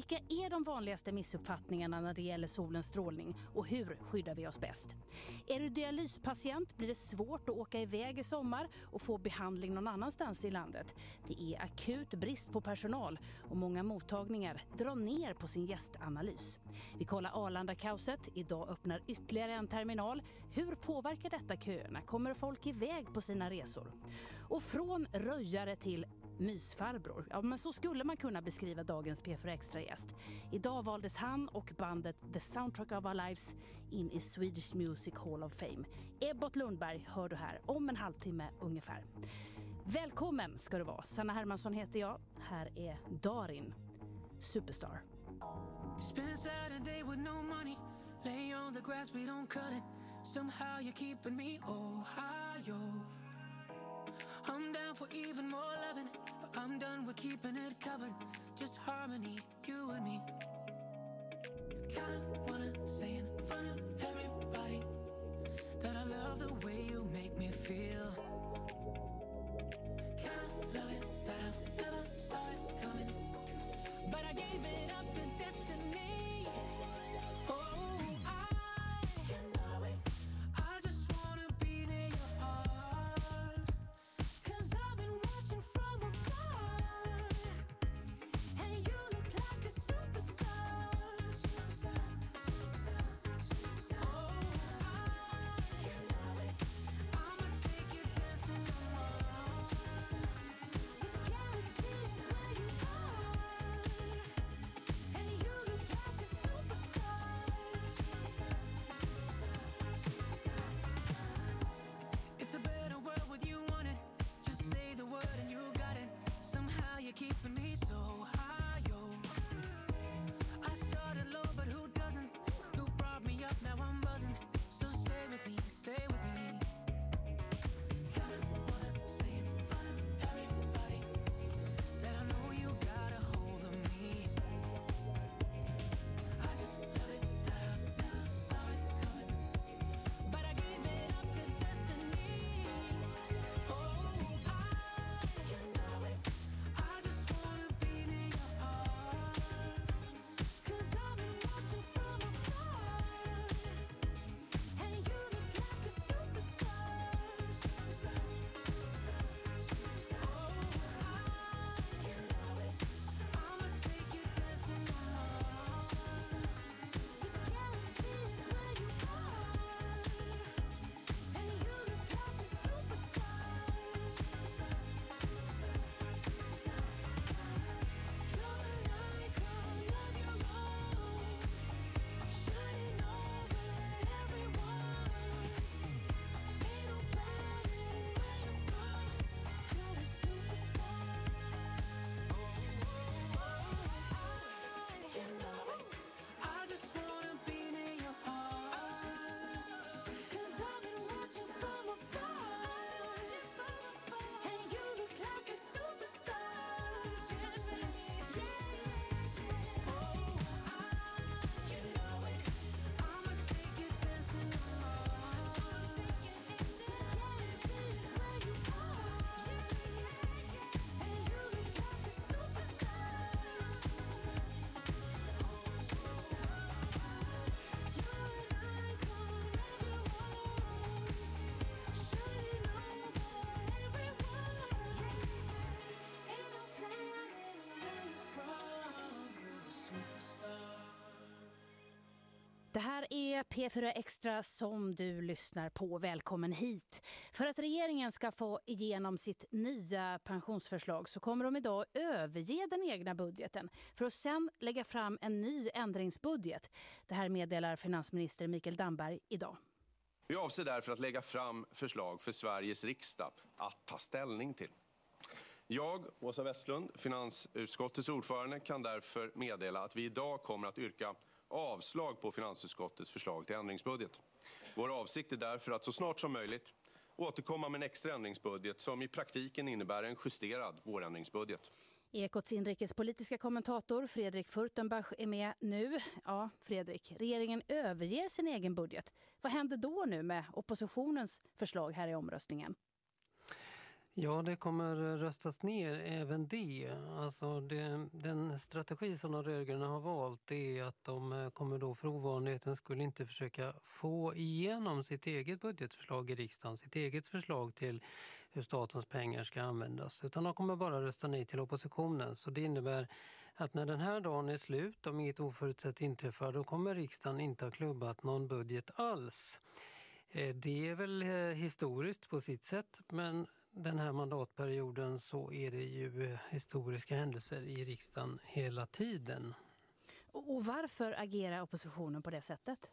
Vilka är de vanligaste missuppfattningarna när det gäller solens strålning och hur skyddar vi oss bäst? Är du dialyspatient blir det svårt att åka iväg i sommar och få behandling någon annanstans i landet. Det är akut brist på personal och många mottagningar drar ner på sin gästanalys. Vi kollar Arlanda-kaoset. Idag öppnar ytterligare en terminal. Hur påverkar detta köerna? Kommer folk iväg på sina resor? Och från röjare till mysfarbror. Ja, men så skulle man kunna beskriva dagens P4 Extra-gäst. Idag valdes han och bandet The Soundtrack of Our Lives in i Swedish Music Hall of Fame. Ebbot Lundberg hör du här om en halvtimme ungefär. Välkommen ska du vara. Sanna Hermansson heter jag. Här är Darin, Superstar. Spend Saturday with no money Lay on the grass, we don't cut it Somehow you're keeping me Ohio I'm down for even more loving But I'm done with keeping it covered. Just harmony, you and me. Kinda wanna say in front of everybody That I love the way you make me feel. Kinda love it that I never saw it coming But I gave it up to destiny Det här är P4 Extra som du lyssnar på. Välkommen hit. För att regeringen ska få igenom sitt nya pensionsförslag så kommer de idag överge den egna budgeten för att sen lägga fram en ny ändringsbudget. Det här meddelar finansminister Mikael Damberg idag. Vi avser därför att lägga fram förslag för Sveriges riksdag att ta ställning till. Jag, Åsa Westlund, finansutskottets ordförande, kan därför meddela att vi idag kommer att yrka avslag på finansutskottets förslag till ändringsbudget. Vår avsikt är därför att så snart som möjligt återkomma med en extra ändringsbudget som i praktiken innebär en justerad vårändringsbudget. Ekots inrikespolitiska kommentator Fredrik Furtenbach är med nu. Ja, Fredrik, regeringen överger sin egen budget. Vad händer då nu med oppositionens förslag här i omröstningen? Ja, det kommer röstas ner även det. Alltså det, den strategi som de rödgröna har valt är att de eh, kommer då för ovanlighetens skull inte försöka få igenom sitt eget budgetförslag i riksdagen, sitt eget förslag till hur statens pengar ska användas. Utan de kommer bara rösta nej till oppositionen. Så det innebär att när den här dagen är slut, om inget oförutsett inträffar, då kommer riksdagen inte ha klubbat någon budget alls. Eh, det är väl eh, historiskt på sitt sätt, men den här mandatperioden så är det ju historiska händelser i riksdagen hela tiden. Och varför agerar oppositionen på det sättet?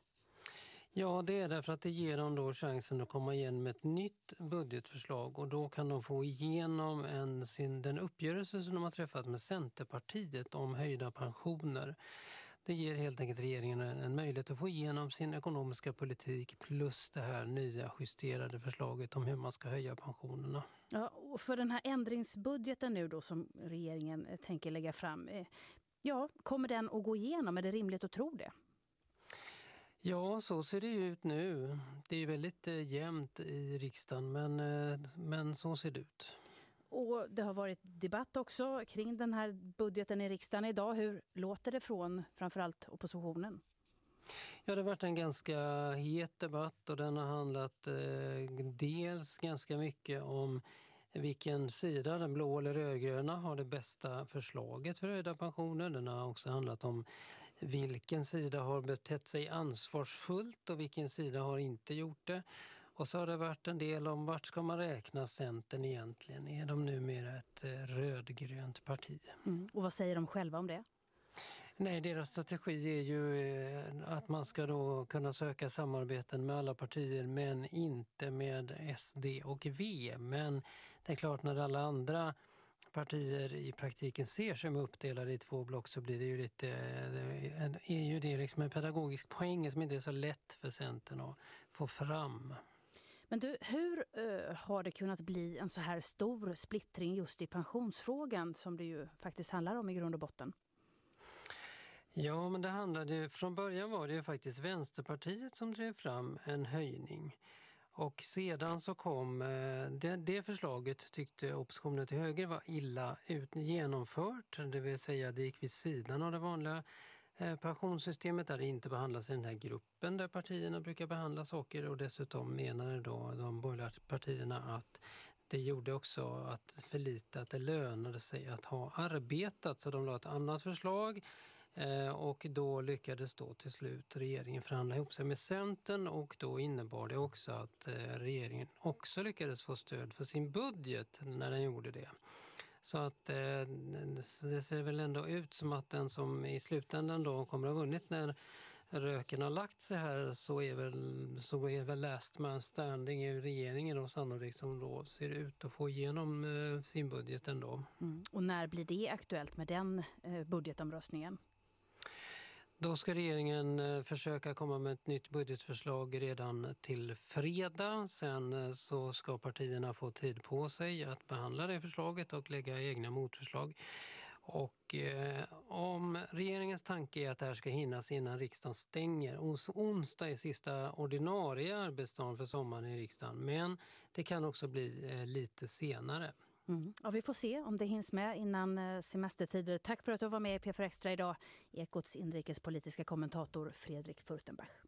Ja, det är därför att det ger dem då chansen att komma igen med ett nytt budgetförslag och då kan de få igenom en, sin, den uppgörelse som de har träffat med Centerpartiet om höjda pensioner. Det ger helt enkelt regeringen en möjlighet att få igenom sin ekonomiska politik plus det här nya justerade förslaget om hur man ska höja pensionerna. Ja, och för den här ändringsbudgeten nu då som regeringen eh, tänker lägga fram, eh, ja, kommer den att gå igenom? Är det rimligt att tro det? Ja, så ser det ut nu. Det är väldigt eh, jämnt i riksdagen, men, men så ser det ut. Och det har varit debatt också kring den här budgeten i riksdagen idag. Hur låter det från framförallt oppositionen? Ja, det har varit en ganska het debatt och den har handlat eh, dels ganska mycket om vilken sida, den blå eller rödgröna, har det bästa förslaget för höjda pensioner. Den har också handlat om vilken sida har betett sig ansvarsfullt och vilken sida har inte gjort det. Och så har det varit en del om vart ska man räkna Centern egentligen? Är de numera ett eh, rödgrönt parti? Mm. Och vad säger de själva om det? Nej, deras strategi är ju eh, att man ska då kunna söka samarbeten med alla partier men inte med SD och V. Men det är klart när alla andra partier i praktiken ser sig uppdelade i två block så blir det ju lite, eh, är ju det liksom en pedagogisk poäng som inte är så lätt för Centern att få fram. Men du, hur uh, har det kunnat bli en så här stor splittring just i pensionsfrågan som det ju faktiskt handlar om i grund och botten? Ja, men det handlade ju, från början var det ju faktiskt Vänsterpartiet som drev fram en höjning. Och sedan så kom eh, det, det, förslaget tyckte oppositionen till höger var illa ut, genomfört. Det vill säga det gick vid sidan av det vanliga Eh, pensionssystemet där det inte behandlas i den här gruppen där partierna brukar behandla saker och dessutom menade då de borgerliga partierna att det gjorde också att för lite att det lönade sig att ha arbetat så de la ett annat förslag eh, och då lyckades då till slut regeringen förhandla ihop sig med Centern och då innebar det också att eh, regeringen också lyckades få stöd för sin budget när den gjorde det. Så att eh, det ser väl ändå ut som att den som i slutändan då kommer att ha vunnit när röken har lagt sig här så är väl, så är väl last man standing i regeringen och sannolikt som då ser ut att få igenom eh, sin budget ändå. Mm. Och när blir det aktuellt med den eh, budgetomröstningen? Då ska regeringen eh, försöka komma med ett nytt budgetförslag redan till fredag. Sen eh, så ska partierna få tid på sig att behandla det förslaget och lägga egna motförslag. Och eh, om regeringens tanke är att det här ska hinnas innan riksdagen stänger. Ons onsdag är sista ordinarie arbetsdagen för sommaren i riksdagen. Men det kan också bli eh, lite senare. Mm. Ja, vi får se om det hinns med innan eh, semestertider. Tack för att du var med i P4 Extra idag. Ekots inrikespolitiska kommentator Fredrik Furtenbach.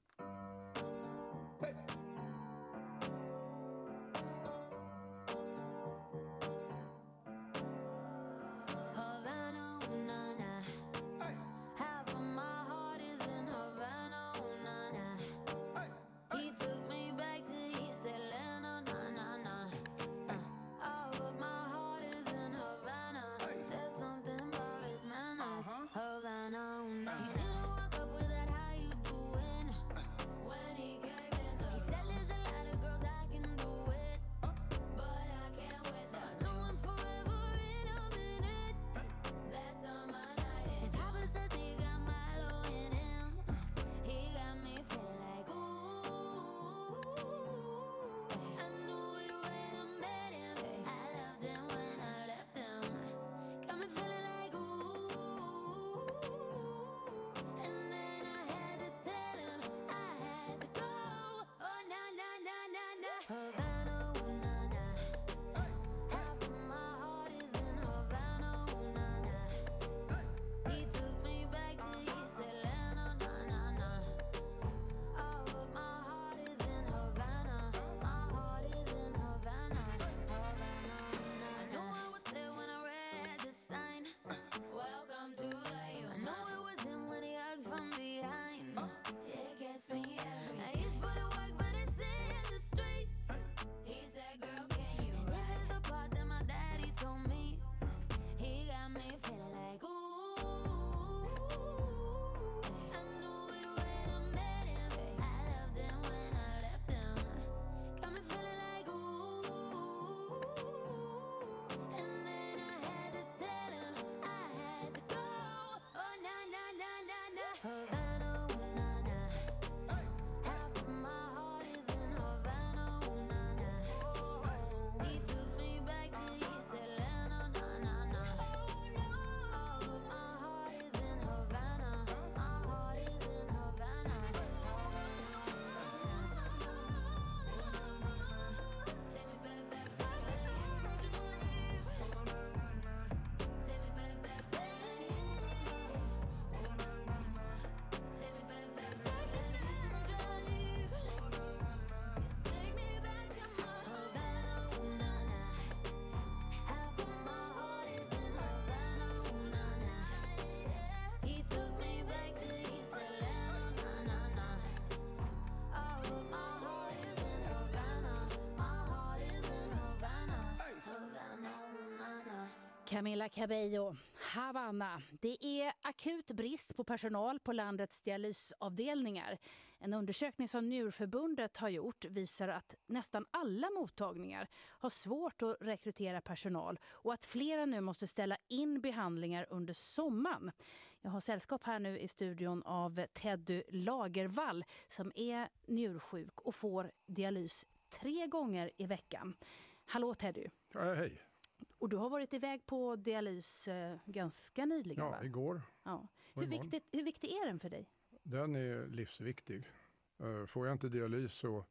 Camilla Cabello, Havanna. Det är akut brist på personal på landets dialysavdelningar. En undersökning som Njurförbundet har gjort visar att nästan alla mottagningar har svårt att rekrytera personal och att flera nu måste ställa in behandlingar under sommaren. Jag har sällskap här nu i studion av Teddy Lagervall som är njursjuk och får dialys tre gånger i veckan. Hallå Teddy! Hej! Och du har varit iväg på dialys eh, ganska nyligen? Ja, va? igår. Ja. Hur, viktigt, hur viktig är den för dig? Den är livsviktig. Eh, Får jag inte dialys så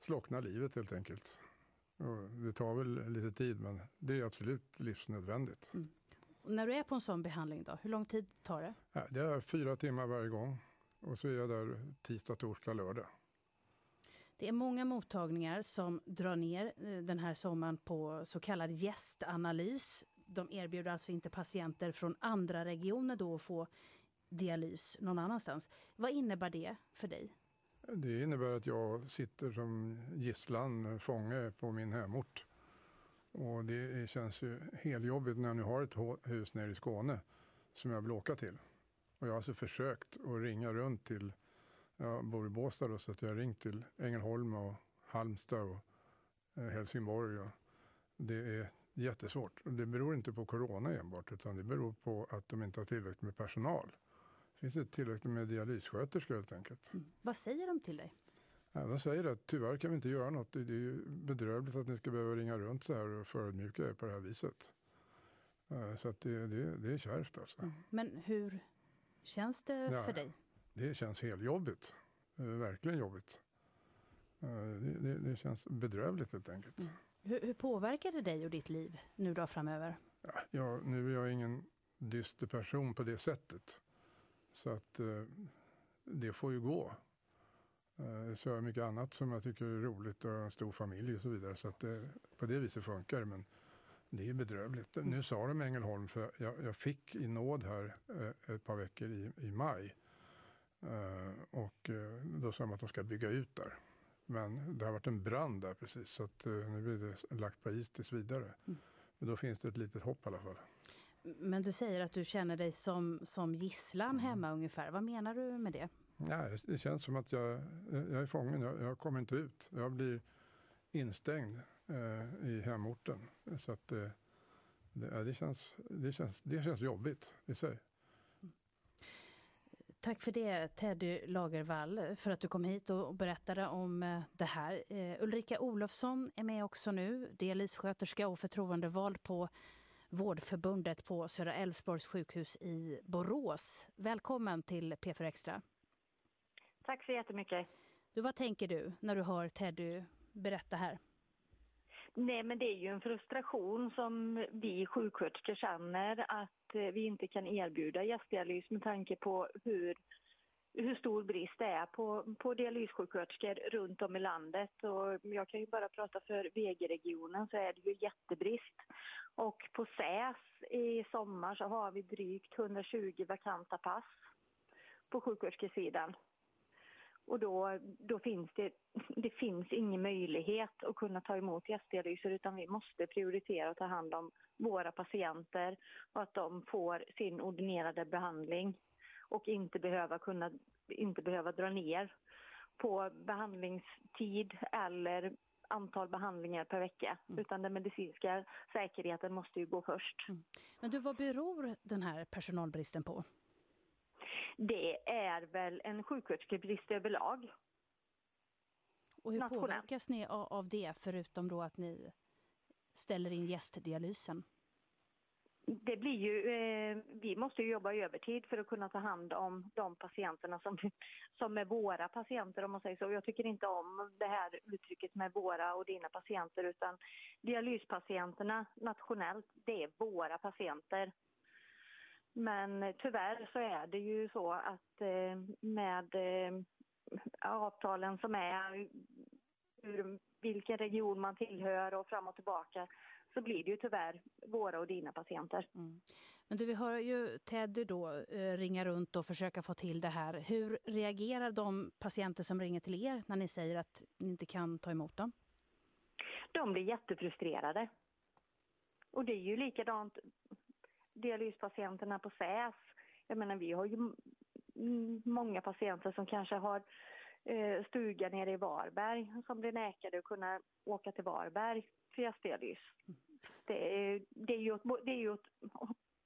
slocknar livet helt enkelt. Det tar väl lite tid men det är absolut livsnödvändigt. Och när du är på en sån behandling, då, hur lång tid tar det? Det är fyra timmar varje gång och så är jag där tisdag, torsdag, lördag. Det är många mottagningar som drar ner eh, den här sommaren på så kallad gästanalys. De erbjuder alltså inte patienter från andra regioner då att få dialys någon annanstans. Vad innebär det för dig? Det innebär att jag sitter som gisslan, eh, fånge på min hemort. Och det känns ju heljobbigt när jag nu har ett hus nere i Skåne som jag vill åka till. Och jag har alltså försökt att ringa runt till, jag bor i Båstad då, så att jag har ringt till Ängelholm och Halmstad och eh, Helsingborg. Och det är jättesvårt. Och det beror inte på corona enbart utan det beror på att de inte har tillräckligt med personal. Finns det tillräckligt med dialyssköterskor helt enkelt? Vad säger de till dig? Ja, de säger att tyvärr kan vi inte göra något. Det är ju bedrövligt att ni ska behöva ringa runt så här och förödmjuka er på det här viset. Eh, Så att det, det, det är kärvt alltså. Men hur känns det Ja. för dig? Det känns helt jobbigt. Eh, Verkligen jobbigt. Eh, Det, det, det känns bedrövligt helt enkelt. Mm. Hur, hur påverkar det dig och ditt liv nu då framöver? Ja, jag, nu är jag ingen dyster person på det sättet. Så att eh, det får ju gå. Eh, så har jag mycket annat som jag tycker är roligt och en stor familj och så vidare. Så att det, på det viset funkar. Men det är bedrövligt. Nu sa de Ängelholm, för jag, jag fick i nåd här eh, ett par veckor i, i maj. Eh, och eh, då sa de att de ska bygga ut där. Men det har varit en brand där precis så att eh, nu blir det lagt på is tills vidare. Men då finns det ett litet hopp i alla fall. Men du säger att du känner dig som, som gisslan hemma ungefär. Vad menar du med det? Nej, det känns som att jag, jag är fången. Jag, jag kommer inte ut. Jag blir instängd eh, i hemorten. Så att eh, det, det, känns, det, känns, det känns jobbigt i sig. Tack för det Teddy Lagervall för att du kom hit och berättade om eh, det här. Eh, Ulrika Olofsson är med också nu, dialyssköterska och förtroendevald på Vårdförbundet på Södra Älvsborgs sjukhus i Borås. Välkommen till P4 Extra. Tack så jättemycket. Du, vad tänker du när du hör Teddy berätta här? Nej, men det är ju en frustration som vi sjuksköterskor känner att Eh, vi inte kan erbjuda gästdialys med tanke på hur, hur stor brist det är på, på dialyssjuksköterskor runt om i landet. Och jag kan ju bara prata för VG-regionen så är det ju jättebrist. Och på SÄS i sommar så har vi drygt 120 vakanta pass på sjuksköterskesidan. Och då, då finns det, det finns ingen möjlighet att kunna ta emot gästdialyser utan vi måste prioritera och ta hand om våra patienter och att de får sin ordinerade behandling och inte behöva, kunna, inte behöva dra ner på behandlingstid eller antal behandlingar per vecka. Utan den medicinska säkerheten måste ju gå först. Men du, vad beror den här personalbristen på? Det är väl en sjuksköterskebrist överlag. Och hur Nationellt. påverkas ni av det förutom då att ni ställer in gästdialysen? Det blir ju, eh, vi måste ju jobba övertid för att kunna ta hand om de patienterna som, som är våra patienter om man säger så. Jag tycker inte om det här uttrycket med våra och dina patienter utan dialyspatienterna nationellt, det är våra patienter. Men tyvärr så är det ju så att eh, med eh, avtalen som är ur vilken region man tillhör och fram och tillbaka så blir det ju tyvärr våra och dina patienter. Mm. Men du, vi hör ju Teddy då eh, ringa runt och försöka få till det här. Hur reagerar de patienter som ringer till er när ni säger att ni inte kan ta emot dem? De blir jättefrustrerade. Och det är ju likadant dialyspatienterna på SÄS. Jag menar, vi har ju många patienter som kanske har eh, stuga nere i Varberg som blir nekade att kunna åka till Varberg för gästdialys. Det är, det är ju, åt, det är ju åt,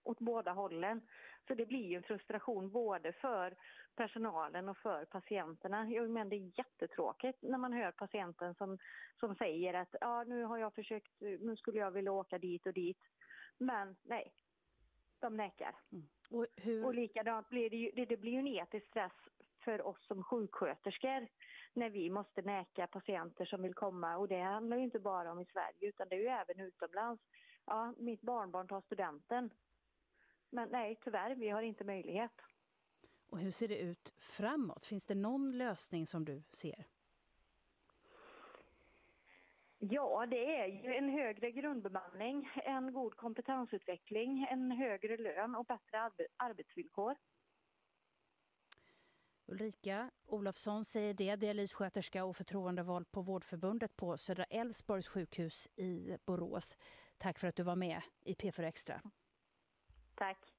åt båda hållen. Så det blir ju en frustration både för personalen och för patienterna. Jag menar det är jättetråkigt när man hör patienten som, som säger att ja, nu har jag försökt, nu skulle jag vilja åka dit och dit. Men nej, de nekar. Mm. Och, hur... och likadant blir det ju, det, det blir ju en etisk stress för oss som sjuksköterskor när vi måste neka patienter som vill komma. Och det handlar inte bara om i Sverige utan det är ju även utomlands. Ja, mitt barnbarn tar studenten. Men nej, tyvärr, vi har inte möjlighet. Och hur ser det ut framåt? Finns det någon lösning som du ser? Ja, det är ju en högre grundbemanning, en god kompetensutveckling, en högre lön och bättre arbetsvillkor. Ulrika Olofsson säger det, dialyssköterska och förtroendevald på Vårdförbundet på Södra Älvsborgs sjukhus i Borås. Tack för att du var med i P4 Extra. Tack.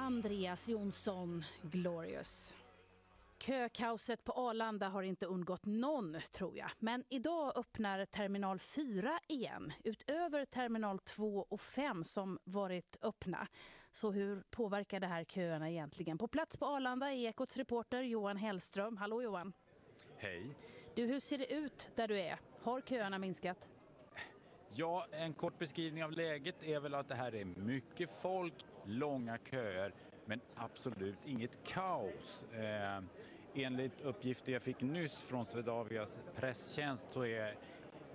Andreas Jonsson, Glorious. Kökaoset på Arlanda har inte undgått någon, tror jag. Men idag öppnar terminal 4 igen, utöver terminal 2 och 5 som varit öppna. Så hur påverkar det här köerna egentligen? På plats på Arlanda är Ekots reporter Johan Hellström. Hallå Johan! Hej! Du, hur ser det ut där du är? Har köerna minskat? Ja, en kort beskrivning av läget är väl att det här är mycket folk, långa köer, men absolut inget kaos. Eh, enligt uppgifter jag fick nyss från Swedavias presstjänst så är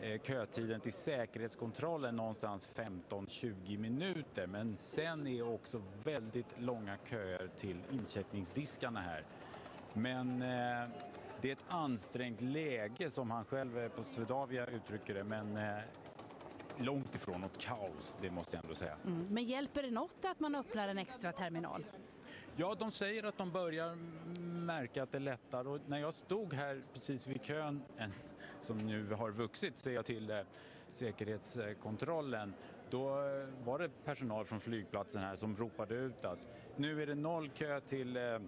eh, kötiden till säkerhetskontrollen någonstans 15-20 minuter men sen är också väldigt långa köer till incheckningsdiskarna här. Men eh, det är ett ansträngt läge som han själv eh, på Swedavia uttrycker det men eh, långt ifrån något kaos, det måste jag ändå säga. Mm. Men hjälper det något att man öppnar en extra terminal? Ja, de säger att de börjar märka att det lättar och när jag stod här precis vid kön, som nu har vuxit, ser jag till eh, säkerhetskontrollen, då eh, var det personal från flygplatsen här som ropade ut att nu är det noll kö till eh,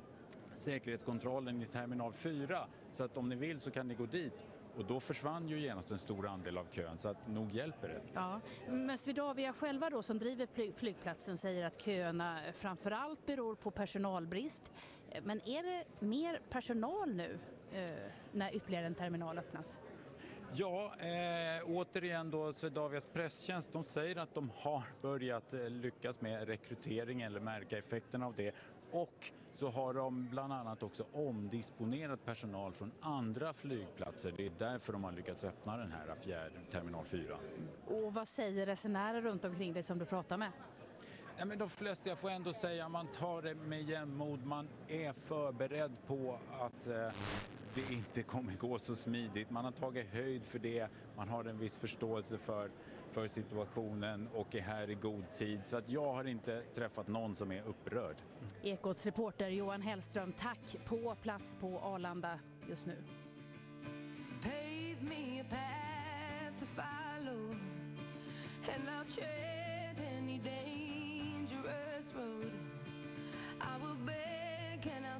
säkerhetskontrollen i terminal 4 så att om ni vill så kan ni gå dit. Och då försvann ju genast en stor andel av kön så att nog hjälper det. Ja, men Swedavia själva då som driver flygplatsen säger att köerna framförallt beror på personalbrist. Men är det mer personal nu eh, när ytterligare en terminal öppnas? Ja, eh, återigen då Swedavias presstjänst, de säger att de har börjat eh, lyckas med rekrytering eller märka effekterna av det och så har de bland annat också omdisponerat personal från andra flygplatser. Det är därför de har lyckats öppna den här fjärde terminal 4. Och vad säger resenärer runt omkring dig som du pratar med? Ja, men de flesta, jag får ändå säga, man tar det med jämnmod. Man är förberedd på att eh, det inte kommer gå så smidigt. Man har tagit höjd för det, man har en viss förståelse för, för situationen och är här i god tid. Så att jag har inte träffat någon som är upprörd. Ekots reporter Johan Hellström, tack på plats på Arlanda just nu. Me a. I will beg and I'll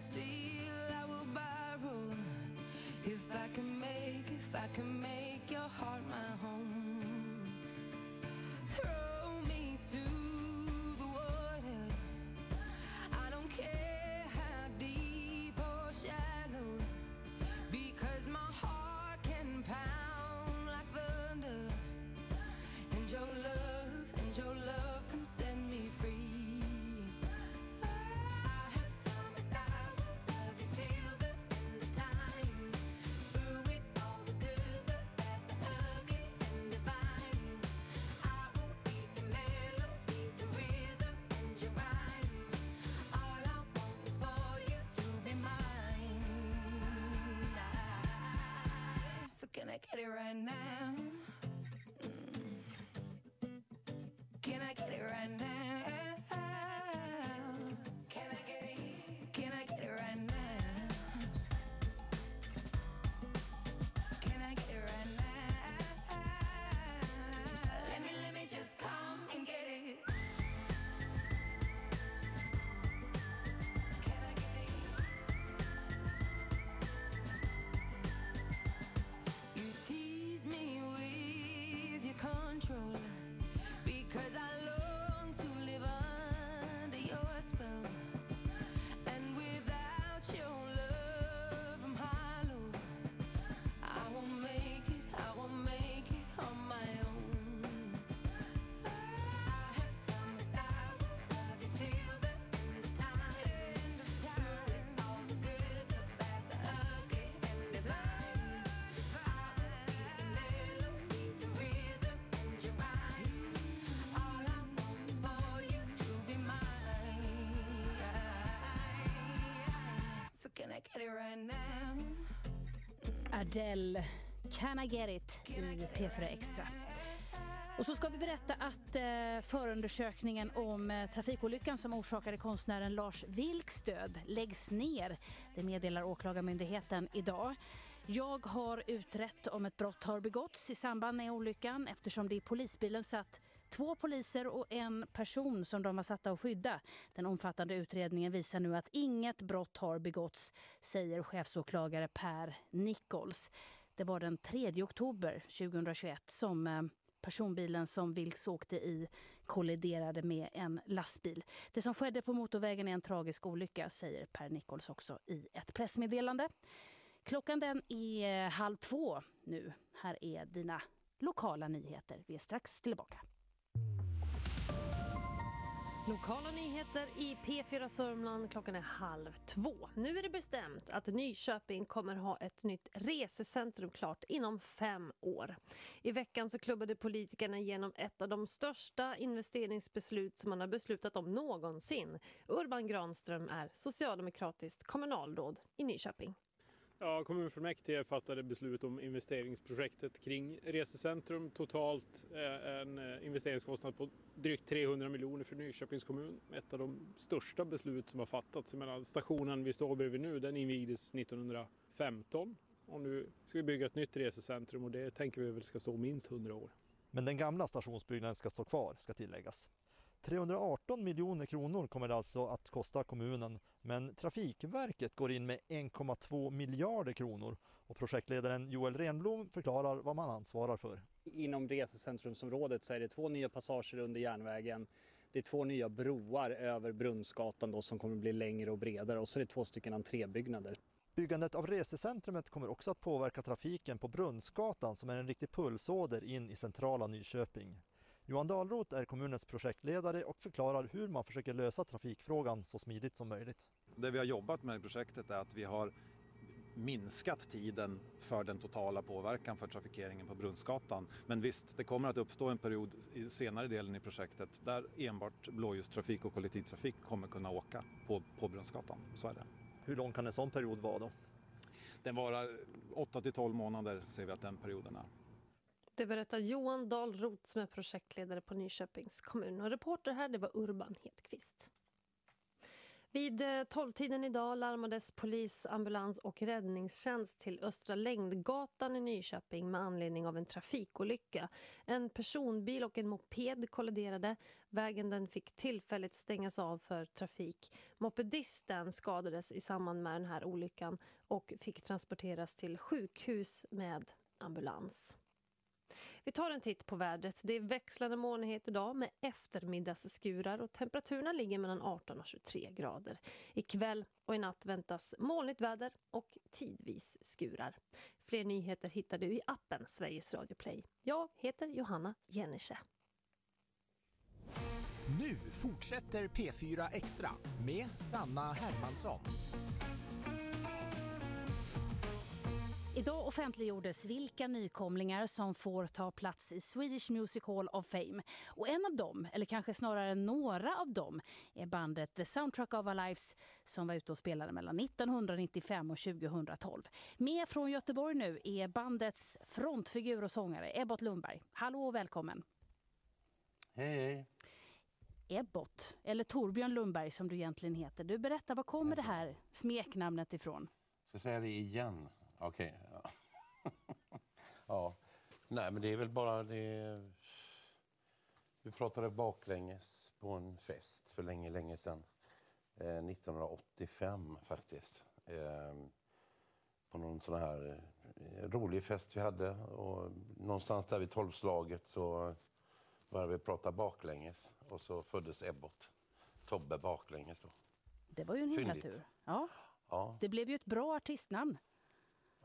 control Adele, Can I get it i P4 Extra. Och så ska vi berätta att eh, förundersökningen om eh, trafikolyckan som orsakade konstnären Lars Vilks död läggs ner. Det meddelar Åklagarmyndigheten idag. Jag har utrett om ett brott har begåtts i samband med olyckan eftersom det i polisbilen satt två poliser och en person som de var satta att skydda. Den omfattande utredningen visar nu att inget brott har begåtts, säger chefsåklagare Per Nichols. Det var den 3 oktober 2021 som eh, personbilen som Vilks åkte i kolliderade med en lastbil. Det som skedde på motorvägen är en tragisk olycka, säger Per Nichols också i ett pressmeddelande. Klockan den är eh, halv två nu. Här är dina lokala nyheter. Vi är strax tillbaka. Lokala nyheter i P4 Sörmland. Klockan är halv två. Nu är det bestämt att Nyköping kommer ha ett nytt resecentrum klart inom fem år. I veckan så klubbade politikerna igenom ett av de största investeringsbeslut som man har beslutat om någonsin. Urban Granström är socialdemokratiskt kommunalråd i Nyköping. Ja, kommunfullmäktige fattade beslut om investeringsprojektet kring resecentrum. Totalt eh, en eh, investeringskostnad på drygt 300 miljoner för Nyköpings kommun. Ett av de största beslut som har fattats. Menar, stationen vi står bredvid nu den invigdes 1915 och nu ska vi bygga ett nytt resecentrum och det tänker vi väl ska stå minst 100 år. Men den gamla stationsbyggnaden ska stå kvar, ska tilläggas. 318 miljoner kronor kommer det alltså att kosta kommunen, men Trafikverket går in med 1,2 miljarder kronor och projektledaren Joel Renblom förklarar vad man ansvarar för. Inom resecentrumsområdet så är det två nya passager under järnvägen. Det är två nya broar över Brunnsgatan då som kommer bli längre och bredare och så är det två stycken entrébyggnader. Byggandet av resecentrumet kommer också att påverka trafiken på Brunnsgatan som är en riktig pulsåder in i centrala Nyköping. Johan Dahlroth är kommunens projektledare och förklarar hur man försöker lösa trafikfrågan så smidigt som möjligt. Det vi har jobbat med i projektet är att vi har minskat tiden för den totala påverkan för trafikeringen på Brunnsgatan. Men visst, det kommer att uppstå en period i senare delen i projektet där enbart blåljustrafik och kollektivtrafik kommer kunna åka på, på Brunnsgatan. Så är det. Hur lång kan en sån period vara då? Den varar 8 till 12 månader ser vi att den perioden är. Det berättar Johan Dahlroth som är projektledare på Nyköpings kommun. Och reporter här det var Urban Hedqvist. Vid eh, 12-tiden idag larmades polis, ambulans och räddningstjänst till Östra Längdgatan i Nyköping med anledning av en trafikolycka. En personbil och en moped kolliderade. Vägen den fick tillfälligt stängas av för trafik. Mopedisten skadades i samband med den här olyckan och fick transporteras till sjukhus med ambulans. Vi tar en titt på vädret. Det är växlande molnighet idag med eftermiddagsskurar och temperaturerna ligger mellan 18 och 23 grader. Ikväll och i natt väntas molnigt väder och tidvis skurar. Fler nyheter hittar du i appen Sveriges Radio Play. Jag heter Johanna Jennische. Nu fortsätter P4 Extra med Sanna Hermansson. Idag offentliggjordes vilka nykomlingar som får ta plats i Swedish Music Hall of Fame. Och en av dem, eller kanske snarare några av dem, är bandet The Soundtrack of Our Lives som var ute och spelade mellan 1995 och 2012. Med från Göteborg nu är bandets frontfigur och sångare Ebbot Lundberg. Hallå och välkommen! Hej, hej. Ebbot, eller Torbjörn Lundberg som du egentligen heter. Du berättar, var kommer det här smeknamnet ifrån? Ska jag säga det igen? Okej. Ja. Nej, men det är väl bara det... Vi pratade baklänges på en fest för länge, länge sedan. Eh, 1985 faktiskt. Eh, på någon sån här eh, rolig fest vi hade. Och någonstans där vid tolvslaget så började vi prata baklänges. Och så föddes Ebbot. Tobbe baklänges då. Det var ju en himla tur. Ja. Ja. Det blev ju ett bra artistnamn.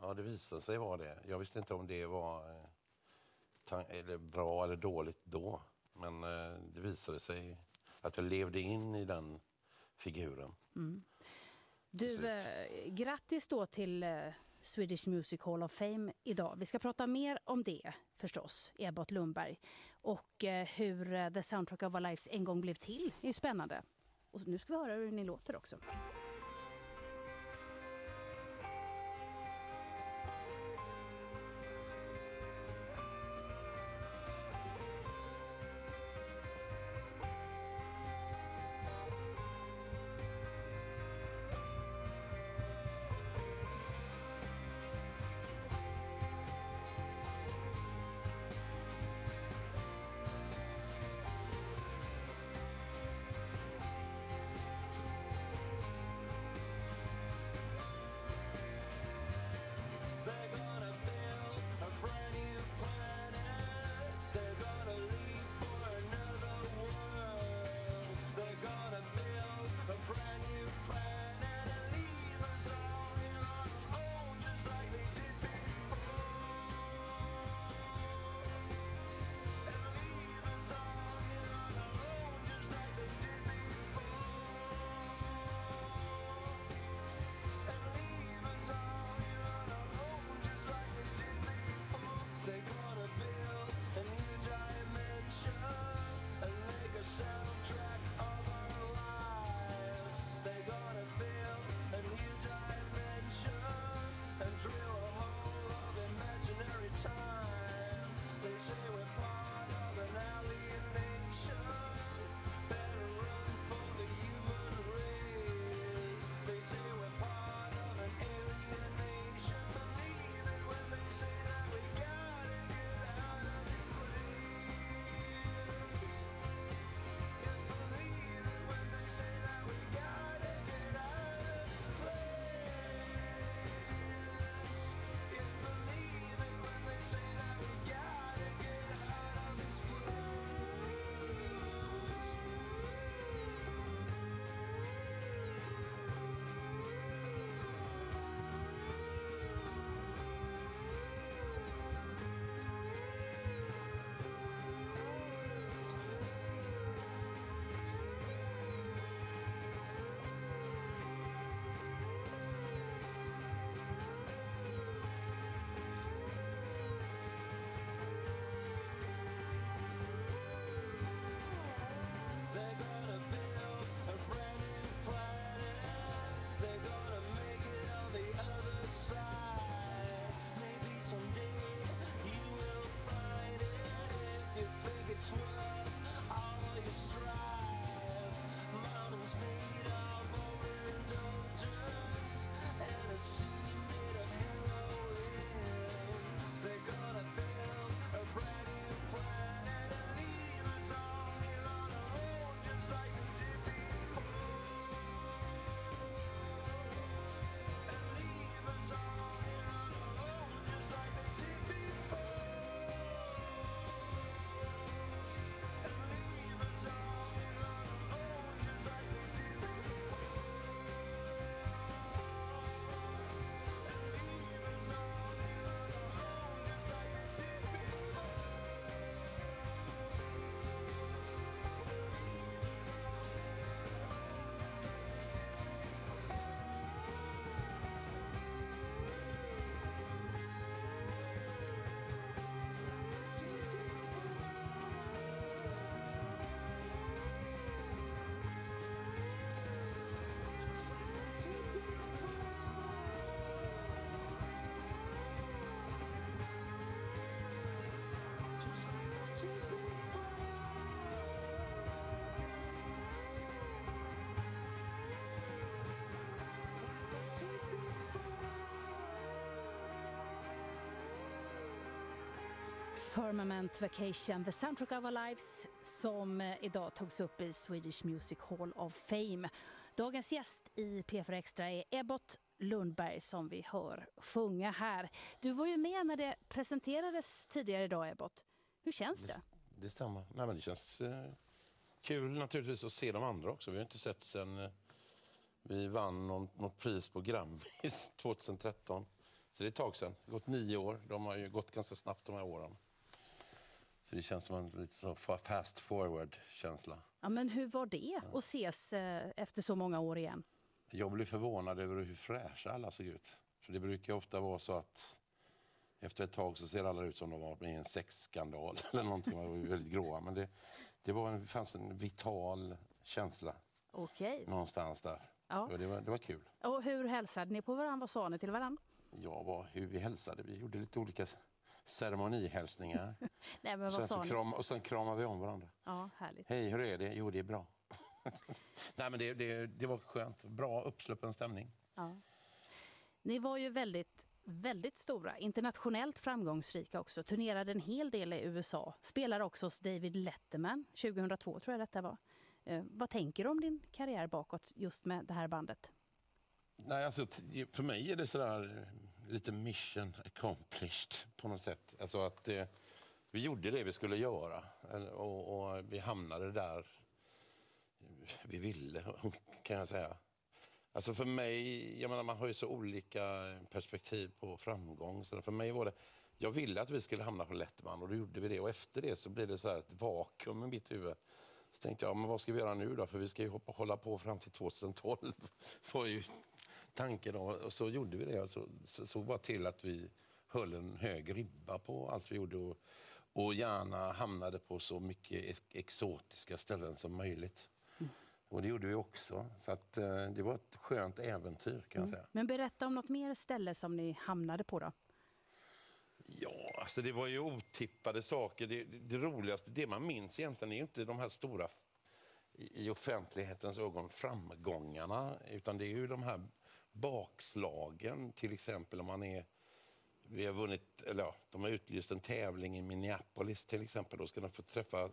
Ja, det visade sig vara det. Jag visste inte om det var eh, eller bra eller dåligt då. Men eh, det visade sig att jag levde in i den figuren. Mm. Du, eh, grattis då till eh, Swedish Music Hall of Fame idag. Vi ska prata mer om det förstås, Ebbot Lundberg. Och hur The Soundtrack of Our Lives en gång blev till är ju spännande. Och nu ska vi höra hur ni låter också. Firmament Vacation, the soundtrack of our lives, som eh, idag togs upp i Swedish Music Hall of Fame. Dagens gäst i P4 Extra är Ebbot Lundberg som vi hör sjunga här. Du var ju med när det presenterades tidigare idag, Ebbot. Hur känns det? Det stämmer. Nej, men det känns eh, kul naturligtvis att se de andra också. Vi har inte sett sen eh, vi vann någon, något pris på Grammis 2013. Så det är ett tag sedan. Det har gått nio år. De har ju gått ganska snabbt de här åren. Så det känns som en lite så fa- fast forward-känsla. Ja, men hur var det att ses eh, efter så många år igen? Jag blev förvånad över hur fräscha alla såg ut. För det brukar ofta vara så att efter ett tag så ser alla ut som de var med i en sexskandal eller någonting. De var väldigt gråa. Men det, det var en, fanns en vital känsla Okej. någonstans där. Ja. Och det, var, det var kul. Och hur hälsade ni på varandra? Vad sa ni till varandra? Ja, vad, hur vi hälsade. Vi gjorde lite olika ceremonihälsningar. Nej, men och, vad sen sa kram, och sen kramade vi om varandra. Ja, härligt. Hej, hur är det? Jo, det är bra. Nej, men det, det, det var skönt. Bra uppsluppen stämning. Ja. Ni var ju väldigt, väldigt stora, internationellt framgångsrika också. Turnerade en hel del i USA. Spelade också hos David Letterman 2002 tror jag detta var. Eh, vad tänker du om din karriär bakåt just med det här bandet? Nej, alltså, för mig är det sådär lite mission accomplished på något sätt. Alltså att eh, vi gjorde det vi skulle göra och, och vi hamnade där vi ville, kan jag säga. Alltså för mig, jag menar man har ju så olika perspektiv på framgång. Så för mig var det, jag ville att vi skulle hamna på Lettman och då gjorde vi det. Och efter det så blev det så här ett vakuum i mitt huvud. Så tänkte jag, men vad ska vi göra nu då? För vi ska ju hoppa, hålla på fram till 2012. var ju tanken. Och, så gjorde vi det. Så, så såg bara till att vi höll en hög ribba på allt vi gjorde. Och, och gärna hamnade på så mycket ex- exotiska ställen som möjligt. Och det gjorde vi också. Så att, eh, det var ett skönt äventyr kan jag säga. Men berätta om något mer ställe som ni hamnade på då. Ja, alltså det var ju otippade saker. Det, det, det roligaste, det man minns egentligen är ju inte de här stora i offentlighetens ögon framgångarna, utan det är ju de här bakslagen, till exempel om man är vi har vunnit, eller ja, de har utlyst en tävling i Minneapolis till exempel. Då ska de få träffa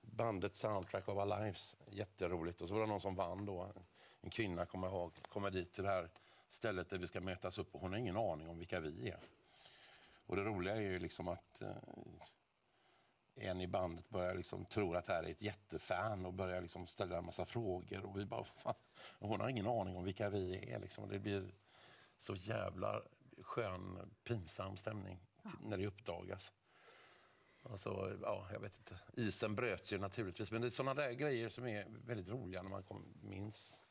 bandet Soundtrack of Our Lives. Jätteroligt. Och så var det någon som vann då. En kvinna kommer ihåg, kommer dit till det här stället där vi ska mötas upp och hon har ingen aning om vilka vi är. Och det roliga är ju liksom att eh, en i bandet börjar liksom tro att det här är ett jättefan och börjar liksom ställa en massa frågor och vi bara, fan, hon har ingen aning om vilka vi är liksom. Och det blir så jävla skön, pinsam stämning t- när det uppdagas. Alltså, ja, jag vet inte. Isen bröts ju naturligtvis, men det är sådana där grejer som är väldigt roliga när man kom, minns.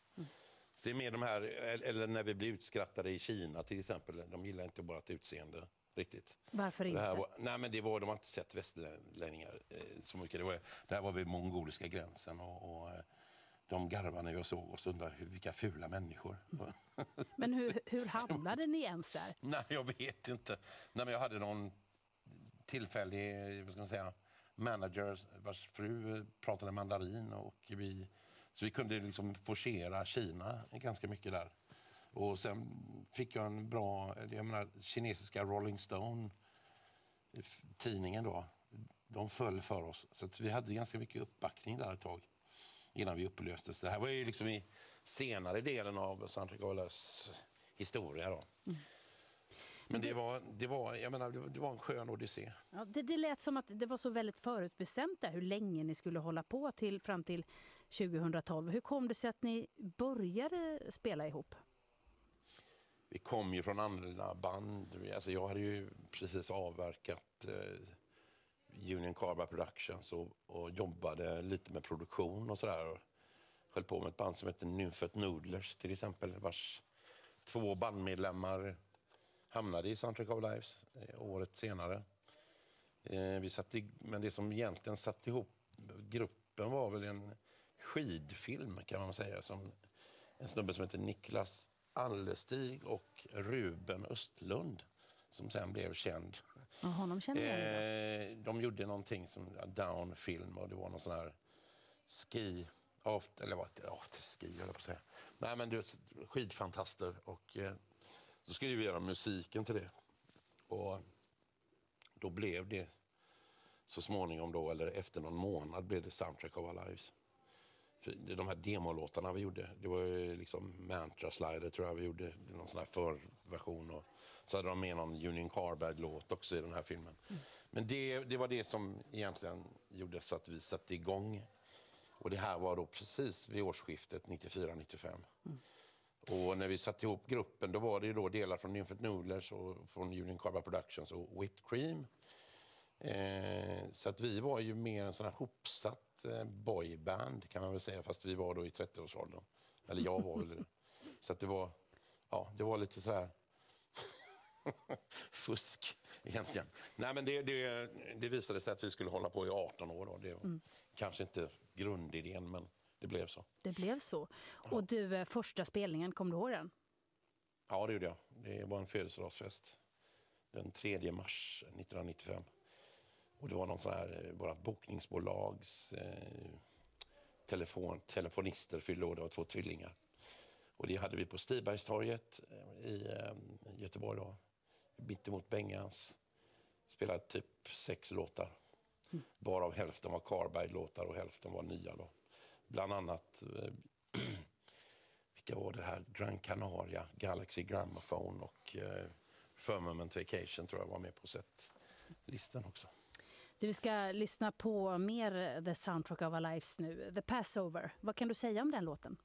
Så det är mer de här, eller när vi blir utskrattade i Kina till exempel. De gillar inte vårt utseende riktigt. Varför Det inte? var, nej men det var, de har inte sett västlänningar eh, så mycket. Det, var, det här var vid mongoliska gränsen och, och eh, de garvade när jag såg oss och undrade vilka fula människor. Men hur, hur hamnade ni ens där? nej, jag vet inte. Nej, men jag hade någon tillfällig vad ska man säga, manager vars fru pratade mandarin och vi, så vi kunde liksom forcera Kina ganska mycket där. Och sen fick jag en bra, jag menar kinesiska Rolling Stone, f- tidningen då, de föll för oss. Så vi hade ganska mycket uppbackning där ett tag innan vi upplöstes. Det här var ju liksom i senare delen av Sandra Galas historia då. Men det var, det, var, jag menar, det var en skön odyssé. Ja, det, det lät som att det var så väldigt förutbestämt där, hur länge ni skulle hålla på till fram till 2012. Hur kom det sig att ni började spela ihop? Vi kom ju från andra band. Alltså jag hade ju precis avverkat eh, Union Carbide Productions och, och jobbade lite med produktion och sådär. Höll på med ett band som heter Nymfet Noodlers till exempel, vars två bandmedlemmar hamnade i Soundtrack of Lives eh, året senare. Eh, vi satt i, men det som egentligen satte ihop gruppen var väl en skidfilm kan man säga. Som en snubbe som heter Niklas Allestig och Ruben Östlund som sen blev känd. Ja, honom känner jag. Eh, de gjorde någonting som Down-film och det var någon sån här ski, after, eller vad afterski höll jag på att säga. Nej men du, skidfantaster och eh, så skulle vi göra musiken till det. Och då blev det så småningom då, eller efter någon månad, blev det Soundtrack of Our Lives. De här demolåtarna vi gjorde, det var ju liksom Mantra Slider tror jag vi gjorde, någon sån här förversion. Och så hade de med någon Union Carbide-låt också i den här filmen. Men det, det var det som egentligen gjorde så att vi satte igång. Och det här var då precis vid årsskiftet 94-95. Och när vi satte ihop gruppen då var det då delar från Nymphet Noodlers och från Union Carbide Productions och Whipped Cream. Eh, så att vi var ju mer en sån här hopsatt boyband kan man väl säga, fast vi var då i 30-årsåldern. Eller jag var väl det. Så det var, ja, det var lite så här fusk egentligen. Nej, men det, det, det visade sig att vi skulle hålla på i 18 år. Då. Det var Mm. kanske inte grundidén, men det blev så. Det blev så. Och du, eh, första spelningen, kommer du ihåg den? Ja, det gjorde jag. Det var en födelsedagsfest den 3 mars 1995. Och det var någon sån här, eh, vårt bokningsbolags eh, telefon, telefonister fyllde år, det var två tvillingar. Och det hade vi på Stibergstorget eh, i eh, Göteborg då, mittemot Bengans. Spelade typ sex låtar. Varav hälften var Carbide-låtar och hälften var nya då. Bland annat eh, vilka var det här? Gran Canaria, Galaxy Gramophone och eh, Firmament Vacation tror jag var med på setlistan också. Du ska lyssna på mer eh, The Soundtrack of Our Lives nu, The Passover. Vad kan du säga om den låten?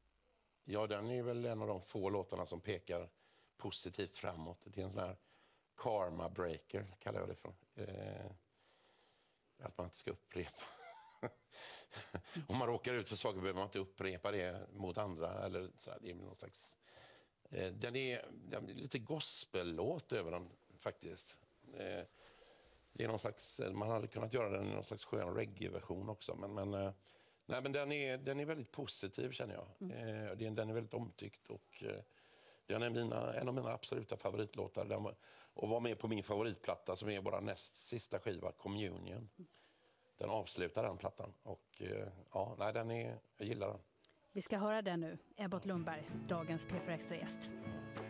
Ja, den är väl en av de få låtarna som pekar positivt framåt. Det är en sån här karma breaker, kallar jag det för. Eh, att man inte ska upprepa. Om man råkar ut för saker behöver man inte upprepa det mot andra. Eller så här, det är någon slags, eh, den, är, den är lite gospellåt över den faktiskt. Eh, det är någon slags, man hade kunnat göra den i någon slags skön reggae-version också. Men, men, eh, nej, men den, är, den är väldigt positiv känner jag. Eh, den, är väldigt omtyckt. Och, eh, den är mina, en av mina absoluta favoritlåtar. Den var, och var med på min favoritplatta som är vår näst sista skiva, Communion. Den avslutar den plattan. Och eh, ja, nej, den är, jag gillar den. Vi ska höra den nu. Ebbot Lundberg, dagens P4 Extra-gäst. Don't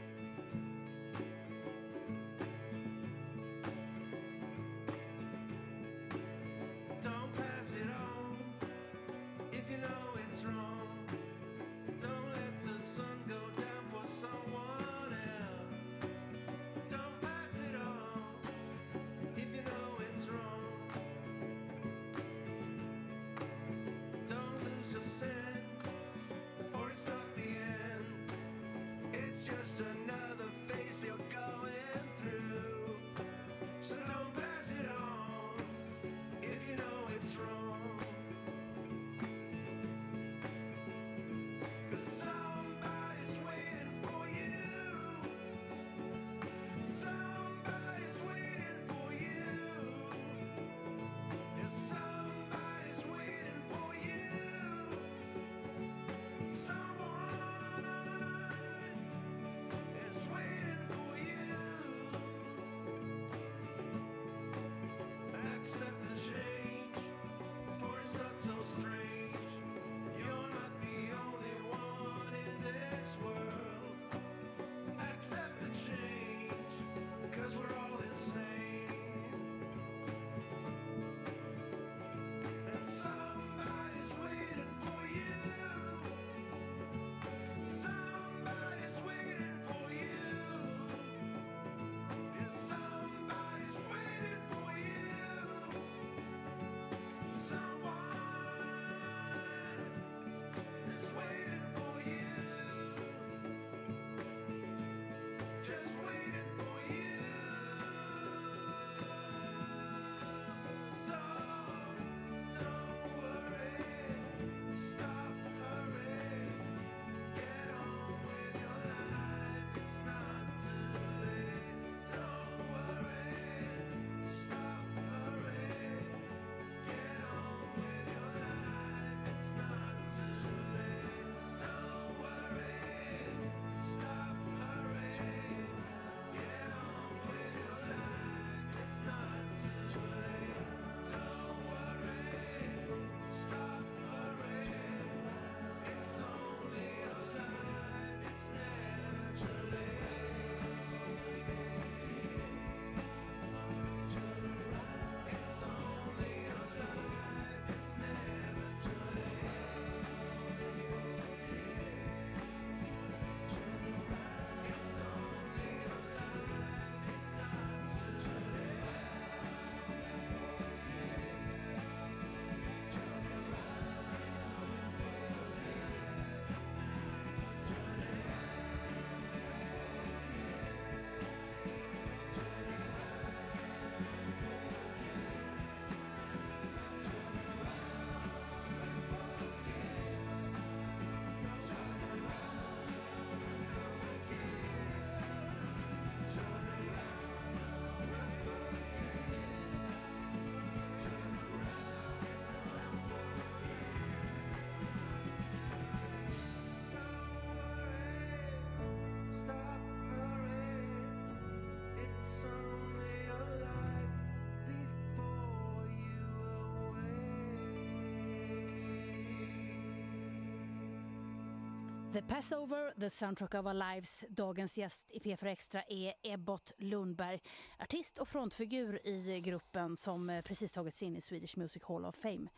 The Passover, the soundtrack of our lives. Dagens gäst i P4 Extra är Ebbot Lundberg, artist och frontfigur i gruppen som eh, precis tagits in i Swedish Music Hall of Fame.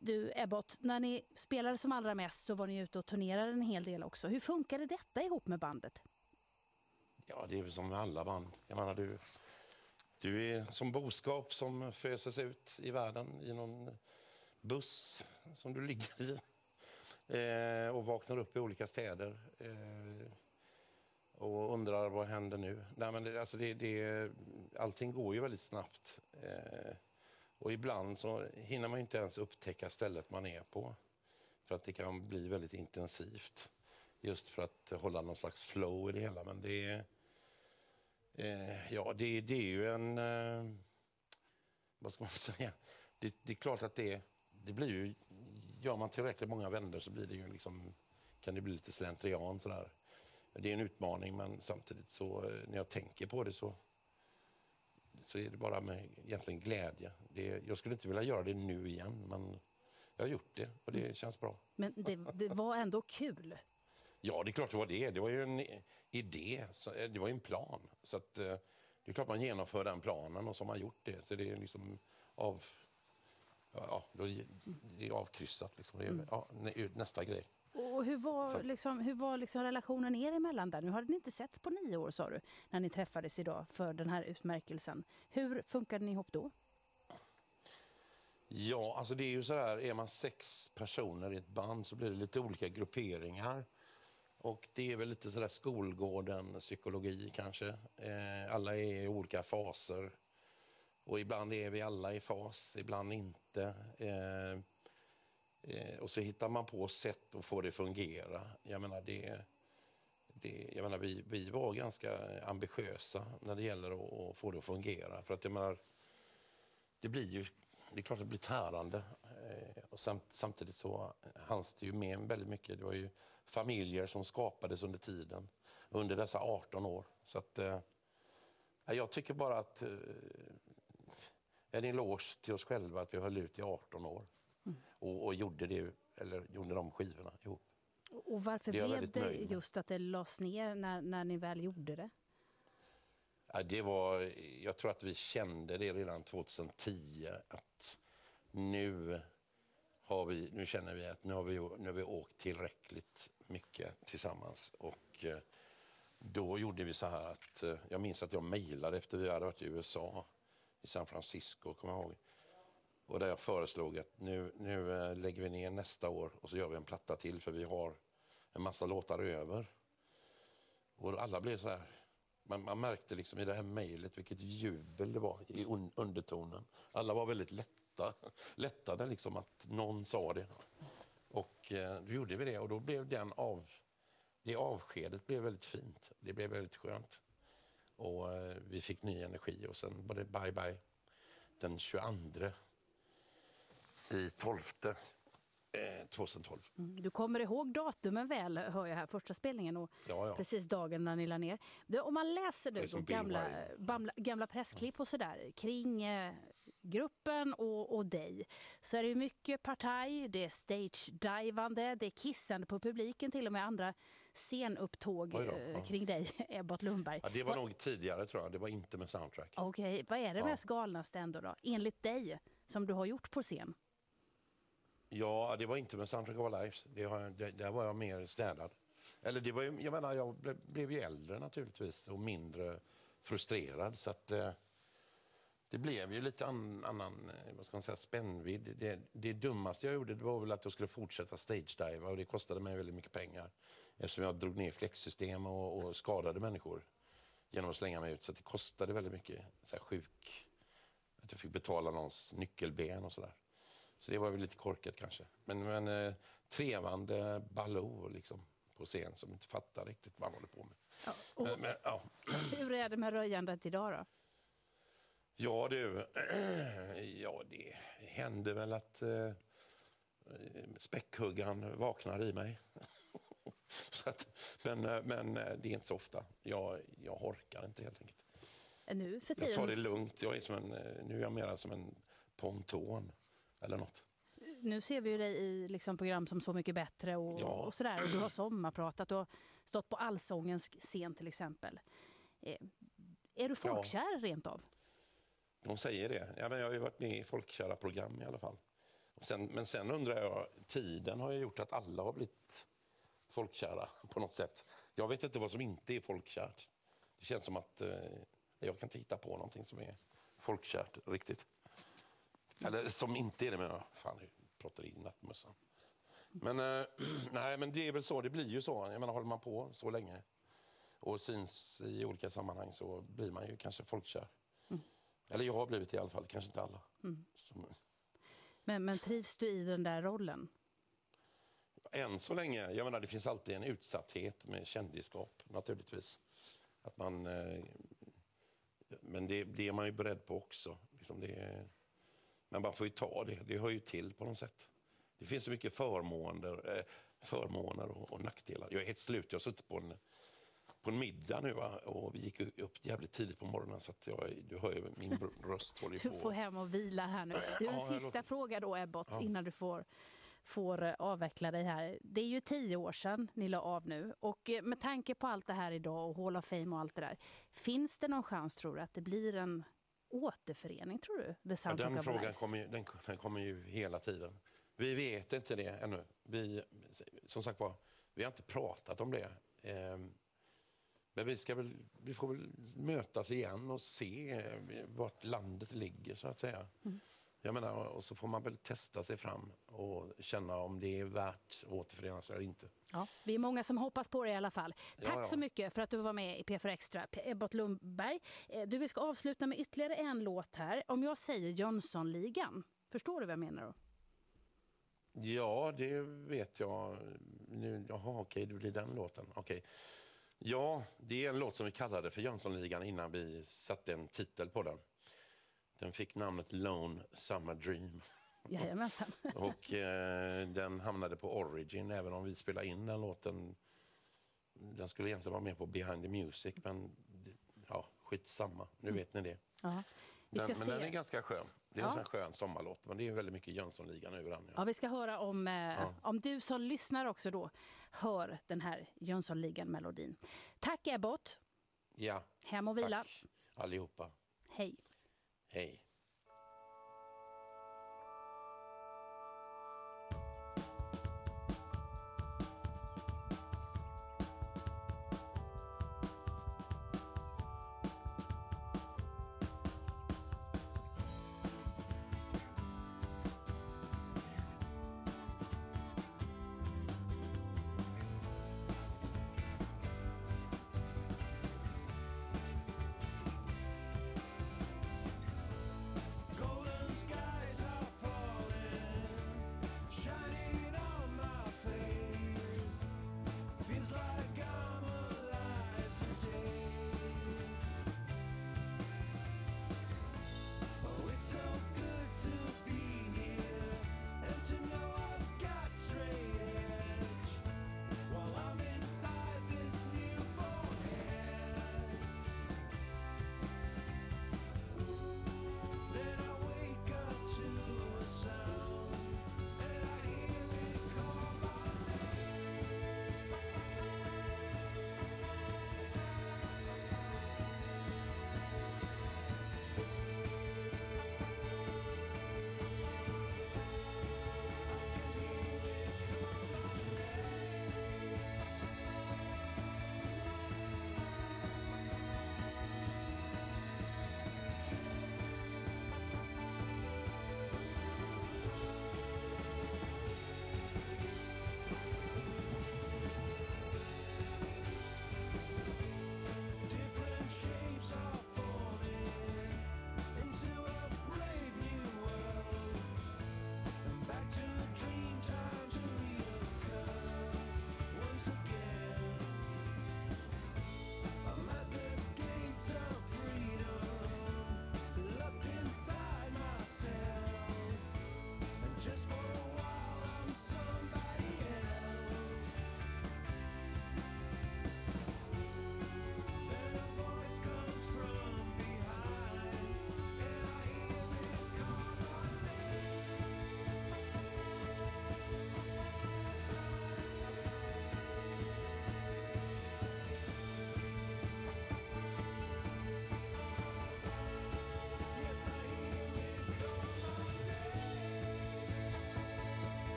Du Ebbot, när ni spelade som allra mest så var ni ute och turnerade en hel del också. Hur funkade detta ihop med bandet? Ja, det är väl som med alla band. Jag menar, du, du är som boskap som föses ut i världen i någon buss som du ligger i eh, och vaknar upp i olika städer eh, och undrar vad händer nu. Nej, men det, alltså det, det, allting går ju väldigt snabbt. Eh, och ibland så hinner man inte ens upptäcka stället man är på. För att det kan bli väldigt intensivt. Just för att hålla någon slags flow i det hela. Men det är, eh, ja, det, det är ju en... Eh, vad ska man säga? Det, det är klart att det, det blir ju... Gör man tillräckligt många vändor så blir det ju liksom, kan det bli lite slentrian. Sådär. Det är en utmaning, men samtidigt så eh, när jag tänker på det så så är det bara med egentligen glädje. Det, jag skulle inte vilja göra det nu igen, men jag har gjort det och det känns bra. Men det, det var ändå kul. Ja, det är klart det var det. Det var ju en idé, eh, det var ju en plan. Så att, eh, det är klart man genomför den planen och så har man gjort det. Så det är liksom av... Ja, då är det avkryssat. Liksom. Det är, Mm. ja, nä- nästa grej. Och hur var, liksom, hur var liksom relationen er emellan där? Nu hade ni inte setts på nio år sa du, när ni träffades idag för den här utmärkelsen. Hur funkade ni ihop då? Ja, alltså det är ju så här, är man sex personer i ett band så blir det lite olika grupperingar. Och det är väl lite sådär skolgården psykologi kanske. Eh, alla är i olika faser. Och ibland är vi alla i fas, ibland inte. Eh, eh, och så hittar man på sätt att få det att fungera. Jag menar, det, det, jag menar vi, vi var ganska ambitiösa när det gäller att, att få det att fungera. För att jag menar, det blir ju det är klart att det blir tärande. Eh, och samt, samtidigt så hanns det ju med väldigt mycket. Det var ju familjer som skapades under tiden, under dessa 18 år. Så att, eh, jag tycker bara att eh, en eloge till oss själva att vi höll ut i 18 år och, och gjorde, det, eller gjorde de skivorna ihop. Och varför Det blev det just att det lades ner när, när ni väl gjorde det? Ja, det var, jag tror att vi kände det redan 2010 att nu, har vi, nu känner vi att nu har vi, nu har vi åkt tillräckligt mycket tillsammans. Och eh, då gjorde vi så här att eh, jag minns att jag mejlade efter vi hade varit i USA, i San Francisco, kommer jag ihåg. Och där jag föreslog att nu, nu eh, lägger vi ner nästa år och så gör vi en platta till för vi har en massa låtar över. Och alla blev så här, man, man märkte liksom i det här mejlet vilket jubel det var i un, undertonen. Alla var väldigt lätta, lättade liksom att någon sa det. Och eh, då gjorde vi det och då blev den av, det avskedet blev väldigt fint. Det blev väldigt skönt. Och eh, vi fick ny energi och sen var det bye bye den 22 i 12 eh, 2012. Mm. Du kommer ihåg datumen väl, hör jag här, första spelningen och Ja, ja. precis dagen när ni la ner. Du, om man läser nu gamla, gamla, gamla pressklipp och sådär kring eh, gruppen och, och dig så är det mycket partaj, det är stage-divande, det är kissande på publiken, till och med andra scenupptåg eh, ja. kring dig, Ebbot Lundberg. Ja, det var Vad- nog tidigare tror jag, det var inte med soundtrack. Okej, vad är det Ja. mest galnaste ändå då, enligt dig, som du har gjort på scen? Ja, det var inte med Soundtrack of Our Lives. Det har, det, där var jag mer städad. Eller det var ju, jag menar, jag blev, blev ju äldre naturligtvis och mindre frustrerad. Så att, eh, det blev ju lite an, annan eh, vad ska man säga, spännvidd. Det, det dummaste jag gjorde det var väl att jag skulle fortsätta stage-diva och det kostade mig väldigt mycket pengar. Eftersom jag drog ner flexsystem och, och skadade människor genom att slänga mig ut. Så det kostade väldigt mycket. Så här sjuk, att jag fick betala någons nyckelben och sådär. Så det var väl lite korkat kanske. Men, men eh, trevande Baloo liksom, på scen som inte fattar riktigt vad han håller på med. och- Men, men, ja. Hur är det med röjandet idag då? ja du, ja det händer väl att eh, späckhuggaren vaknar i mig. att, men, eh, men eh, det är inte så ofta. Jag, jag orkar inte helt enkelt. Nu för Jag tar det tiden lugnt. Jag är som en, eh, nu är jag mer som en ponton eller något. nu ser vi ju dig i liksom program som Så mycket bättre och, Ja. och sådär. Och du har sommarpratat, du har stått på Allsångens scen till exempel. Eh, är du folkkär rent av? De säger det. Ja, men jag har ju varit med i folkkära program i alla fall. Och sen, men sen undrar jag, tiden har ju gjort att alla har blivit folkkära på något sätt. Jag vet inte vad som inte är folkkärt. Det känns som att eh, jag kan inte hitta på någonting som är folkkärt riktigt. Eller som inte är det, men fan, jag pratar i nattmössan. Men, eh, nej, men det är väl så, det blir ju så. Jag menar, håller man på så länge och syns i olika sammanhang så blir man ju kanske folkkär. Eller jag har blivit det i alla fall, kanske inte alla. Mm. Som, Men, men trivs du i den där rollen? Än så länge, jag menar det finns alltid en utsatthet med kändisskap naturligtvis. Att man, eh, men det, det är man ju beredd på också. Liksom det, men man får ju ta det, det hör ju till på något sätt. Det finns så mycket förmåner, eh, förmåner och, och nackdelar. Jag är helt slut, jag har suttit på en, på en middag nu va? och vi gick upp jävligt tidigt på morgonen så att jag, du hör ju min röst håller ju Du på. får hem och vila här nu. Du, en Ja, sista låter- fråga då Ebbot, Ja. innan du får, får eh, avveckla dig här. Det är ju tio år sedan ni la av nu och eh, med tanke på allt det här idag och Hall of Fame och allt det där. Finns det någon chans tror du att det blir en återförening tror du? The Ja, den frågan kommer ju, den, den kommer ju hela tiden. Vi vet inte det ännu. Vi, som sagt var, vi har inte pratat om det. Ehm, men vi, ska väl, vi får väl mötas igen och se eh, vart landet ligger, så att säga. Mm. Jag menar, och så får man väl testa sig fram och känna om det är värt att återförenas eller inte. Ja, vi är många som hoppas på det i alla fall. Ja, Tack ja. så mycket för att du var med i P4 Extra. Ebbot Lundberg. Eh, Du, vi ska avsluta med ytterligare en låt här. Om jag säger Jönssonligan, förstår du vad jag menar då? Ja, det vet jag. Nu, jaha, okej, det blir den låten. Okej. Ja, det är en låt som vi kallade för Jönssonligan innan vi satte en titel på den. Den fick namnet Lone Summer Dream. Jajamensan. Och eh, den hamnade på Origin, även om vi spelade in den låten. Den skulle egentligen vara med på Behind the Music, men ja, skitsamma. Nu vet ni det. Ja. Vi Den, men se. den är ganska skön. Det är en Ja. här skön sommarlåt, men det är väldigt mycket Jönssonligan över den. Ja, vi ska höra om, eh, Ja. om du som lyssnar också då hör den här Jönssonligan-melodin. Tack Ebbot. Ja, Hem och vila. tack allihopa. Hej. Hej. just for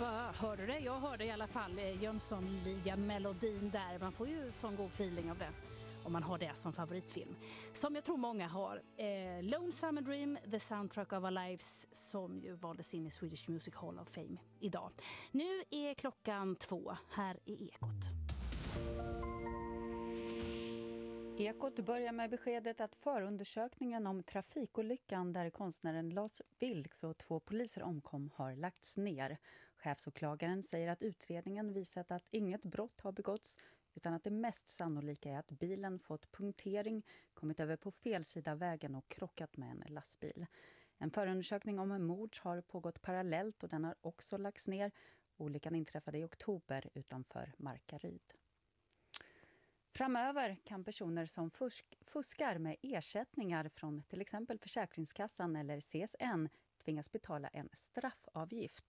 Hörde du det? Jag hörde i alla fall eh, Jönssonligan-melodin där. Man får ju sån god feeling av det om man har det som favoritfilm. Som jag tror många har. Eh, Lone Summer Dream, The Soundtrack of Our Lives som ju valdes in i Swedish Music Hall of Fame idag. Nu är klockan två. Här är Ekot. Ekot börjar med beskedet att förundersökningen om trafikolyckan där konstnären Lars Vilks och två poliser omkom har lagts ner. Chefsåklagaren säger att utredningen visat att inget brott har begåtts utan att det mest sannolika är att bilen fått punktering, kommit över på fel sida av vägen och krockat med en lastbil. En förundersökning om en mord har pågått parallellt och den har också lagts ner. Olyckan inträffade i oktober utanför Markaryd. Framöver kan personer som fusk, fuskar med ersättningar från till exempel Försäkringskassan eller CSN tvingas betala en straffavgift.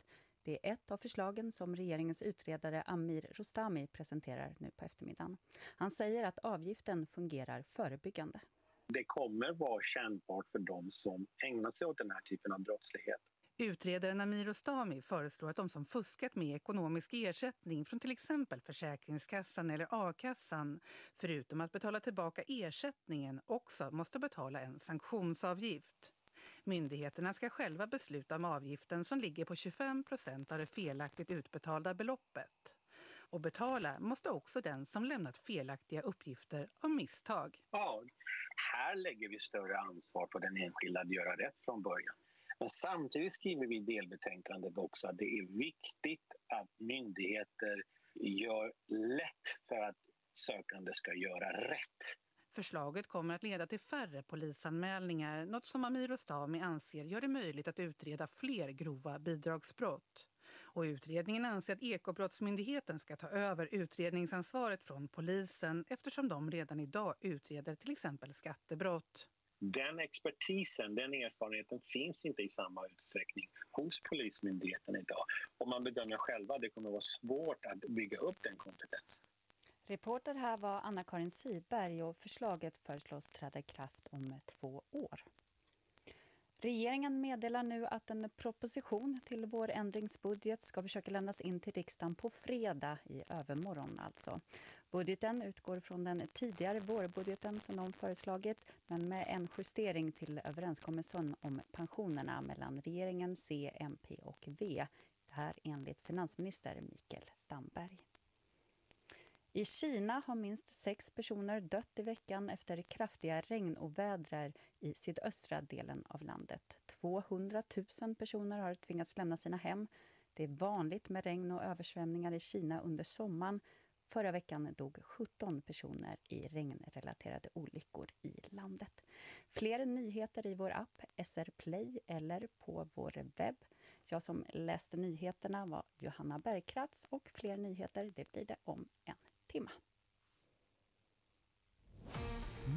Det är ett av förslagen som regeringens utredare Amir Rostami presenterar nu på eftermiddagen. Han säger att avgiften fungerar förebyggande. Det kommer vara kännbart för de som ägnar sig åt den här typen av brottslighet. Utredaren Amir Rostami föreslår att de som fuskat med ekonomisk ersättning från till exempel Försäkringskassan eller a-kassan, förutom att betala tillbaka ersättningen, också måste betala en sanktionsavgift. Myndigheterna ska själva besluta om avgiften som ligger på 25 procent av det felaktigt utbetalda beloppet. Och betala måste också den som lämnat felaktiga uppgifter om misstag. Ja, här lägger vi större ansvar på den enskilda att göra rätt från början. Men samtidigt skriver vi i delbetänkandet också att det är viktigt att myndigheter gör lätt för att sökande ska göra rätt. Förslaget kommer att leda till färre polisanmälningar, något som Amir Rostami anser gör det möjligt att utreda fler grova bidragsbrott. Och utredningen anser att Ekobrottsmyndigheten ska ta över utredningsansvaret från polisen eftersom de redan idag utreder till exempel skattebrott. Den expertisen, den erfarenheten finns inte i samma utsträckning hos Polismyndigheten idag. Och man bedömer själva att det kommer att vara svårt att bygga upp den kompetensen. Reporter här var Anna-Karin Siberg och förslaget föreslås träda i kraft om två år. Regeringen meddelar nu att en proposition till vårändringsbudget ska försöka lämnas in till riksdagen på fredag i övermorgon alltså. Budgeten utgår från den tidigare vårbudgeten som de föreslagit men med en justering till överenskommelsen om pensionerna mellan regeringen, C, MP och V. Det här enligt finansminister Mikael Damberg. I Kina har minst sex personer dött i veckan efter kraftiga regnovädrar i sydöstra delen av landet. 200 000 personer har tvingats lämna sina hem. Det är vanligt med regn och översvämningar i Kina under sommaren. Förra veckan dog 17 personer i regnrelaterade olyckor i landet. Fler nyheter i vår app SR Play eller på vår webb. Jag som läste nyheterna var Johanna Bergkratz och fler nyheter det blir det om en timme.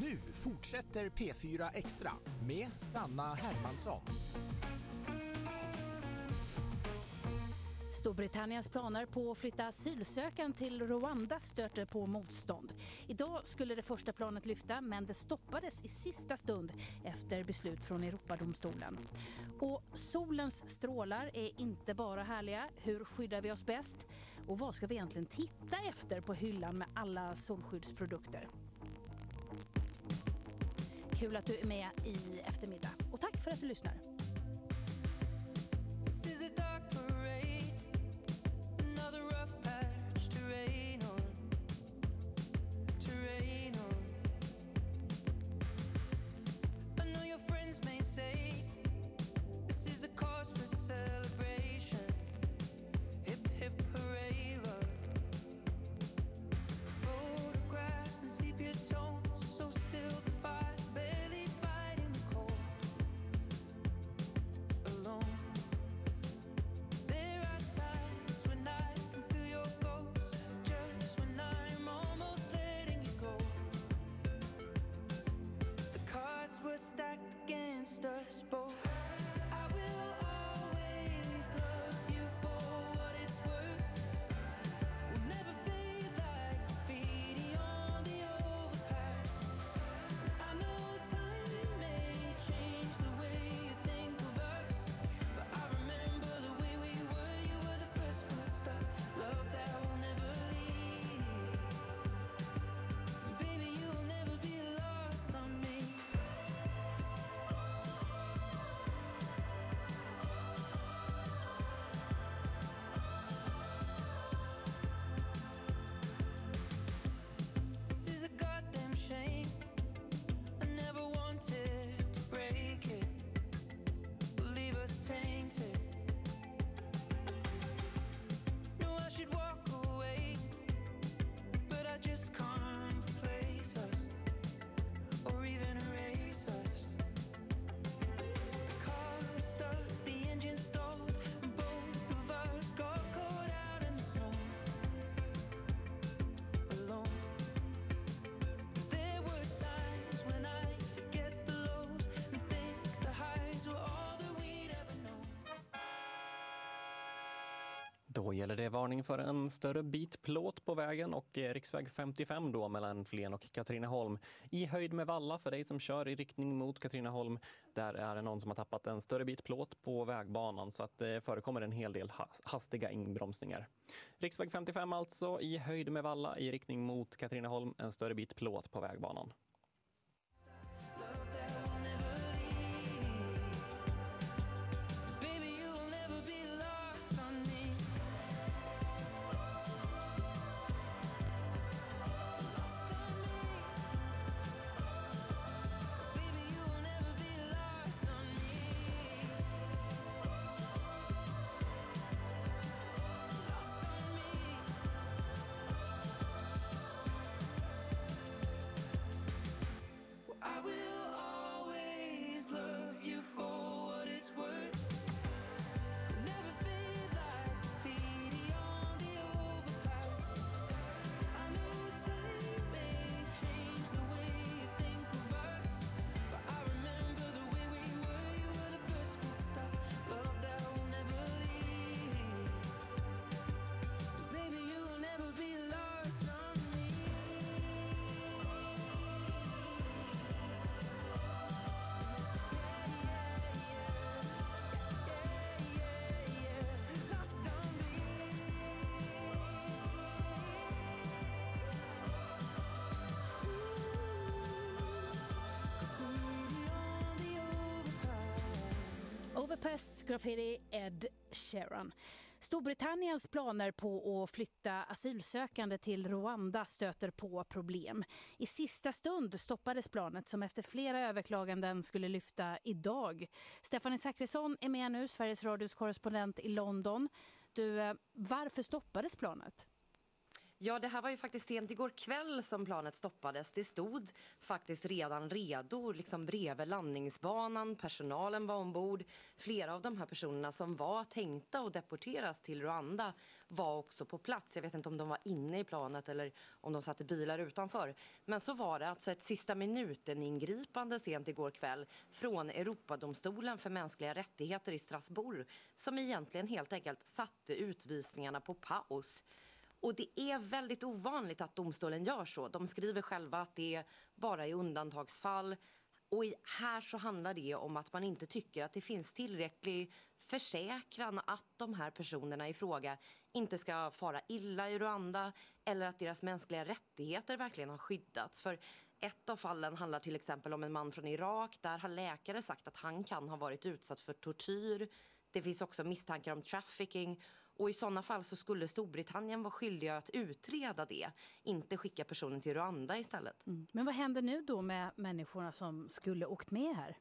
Nu fortsätter P4 Extra med Sanna Hermansson. Storbritanniens planer på att flytta asylsökande till Rwanda stöter på motstånd. Idag skulle det första planet lyfta men det stoppades i sista stund efter beslut från Europadomstolen. Och solens strålar är inte bara härliga. Hur skyddar vi oss bäst? Och vad ska vi egentligen titta efter på hyllan med alla solskyddsprodukter? Kul att du är med i eftermiddag och tack för att du lyssnar. Då gäller det varning för en större bit plåt på vägen och eh, riksväg 55 då mellan Flen och Katrineholm. I höjd med Valla för dig som kör i riktning mot Katrineholm. Där är det någon som har tappat en större bit plåt på vägbanan så att det förekommer en hel del hastiga inbromsningar. Riksväg 55 alltså i höjd med Valla i riktning mot Katrineholm. En större bit plåt på vägbanan. Graffiti Ed Sheeran. Storbritanniens planer på att flytta asylsökande till Rwanda stöter på problem. I sista stund stoppades planet som efter flera överklaganden skulle lyfta idag. Stefanie Zackrisson är med nu, Sveriges Radios korrespondent i London. Du, eh, varför stoppades planet? Ja, det här var ju faktiskt sent igår kväll som planet stoppades. Det stod faktiskt redan redo, liksom bredvid landningsbanan. Personalen var ombord. Flera av de här personerna som var tänkta att deporteras till Rwanda var också på plats. Jag vet inte om de var inne i planet eller om de satt i bilar utanför. Men så var det alltså ett sista minuten-ingripande sent igår kväll från Europadomstolen för mänskliga rättigheter i Strasbourg som egentligen helt enkelt satte utvisningarna på paus. Och det är väldigt ovanligt att domstolen gör så. De skriver själva att det är bara i undantagsfall. Och i, här så handlar det om att man inte tycker att det finns tillräcklig försäkran att de här personerna i fråga inte ska fara illa i Rwanda eller att deras mänskliga rättigheter verkligen har skyddats. För ett av fallen handlar till exempel om en man från Irak. Där har läkare sagt att han kan ha varit utsatt för tortyr. Det finns också misstankar om trafficking. Och i sådana fall så skulle Storbritannien vara skyldiga att utreda det. Inte skicka personen till Rwanda istället. Men vad händer nu då med människorna som skulle åkt med här?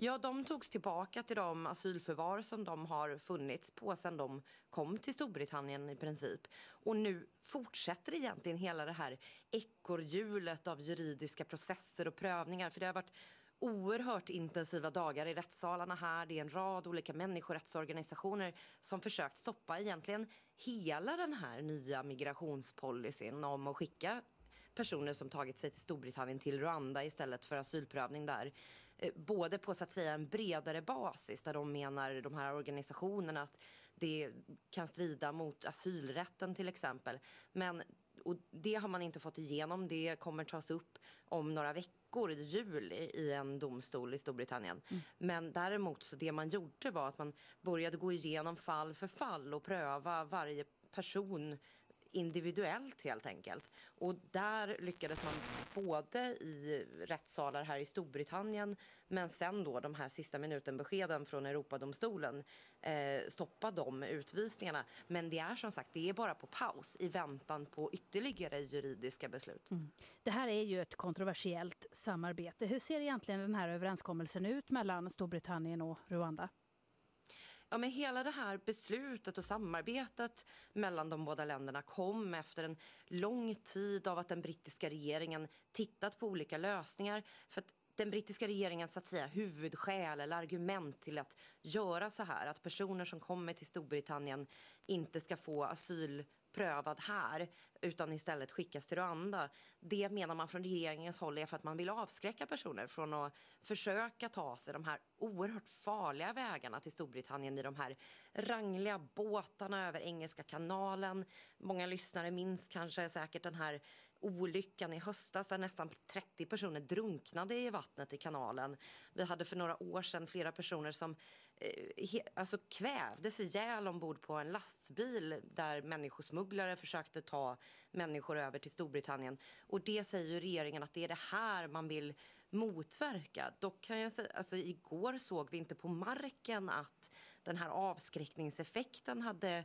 Ja, de togs tillbaka till de asylförvar som de har funnits på sedan de kom till Storbritannien i princip. Och nu fortsätter egentligen hela det här ekorrhjulet av juridiska processer och prövningar. För det har varit oerhört intensiva dagar i rättssalarna här. Det är en rad olika människorättsorganisationer som försökt stoppa egentligen hela den här nya migrationspolicyn om att skicka personer som tagit sig till Storbritannien till Rwanda istället för asylprövning där. Eh, både på så att säga en bredare basis där de menar, de här organisationerna, att det kan strida mot asylrätten till exempel. Men och det har man inte fått igenom. Det kommer tas upp om några veckor i juli i en domstol i Storbritannien. Men däremot så det man gjorde var att man började gå igenom fall för fall och pröva varje person individuellt helt enkelt. Och där lyckades man både i rättssalar här i Storbritannien men sen då de här sista minuten-beskeden från Europadomstolen eh, stoppa de utvisningarna. Men det är som sagt, det är bara på paus i väntan på ytterligare juridiska beslut. Mm. Det här är ju ett kontroversiellt samarbete. Hur ser egentligen den här överenskommelsen ut mellan Storbritannien och Rwanda? Ja, men hela det här beslutet och samarbetet mellan de båda länderna kom efter en lång tid av att den brittiska regeringen tittat på olika lösningar. För att den brittiska regeringens så att säga huvudskäl eller argument till att göra så här, att personer som kommer till Storbritannien inte ska få asyl prövad här utan istället skickas till Rwanda. Det menar man från regeringens håll är för att man vill avskräcka personer från att försöka ta sig de här oerhört farliga vägarna till Storbritannien i de här rangliga båtarna över Engelska kanalen. Många lyssnare minns kanske säkert den här olyckan i höstas där nästan 30 personer drunknade i vattnet i kanalen. Vi hade för några år sedan flera personer som Eh, alltså kvävdes ihjäl ombord på en lastbil där människosmugglare försökte ta människor över till Storbritannien. Och det säger ju regeringen att det är det här man vill motverka. Dock kan jag säga, alltså igår såg vi inte på marken att den här avskräckningseffekten hade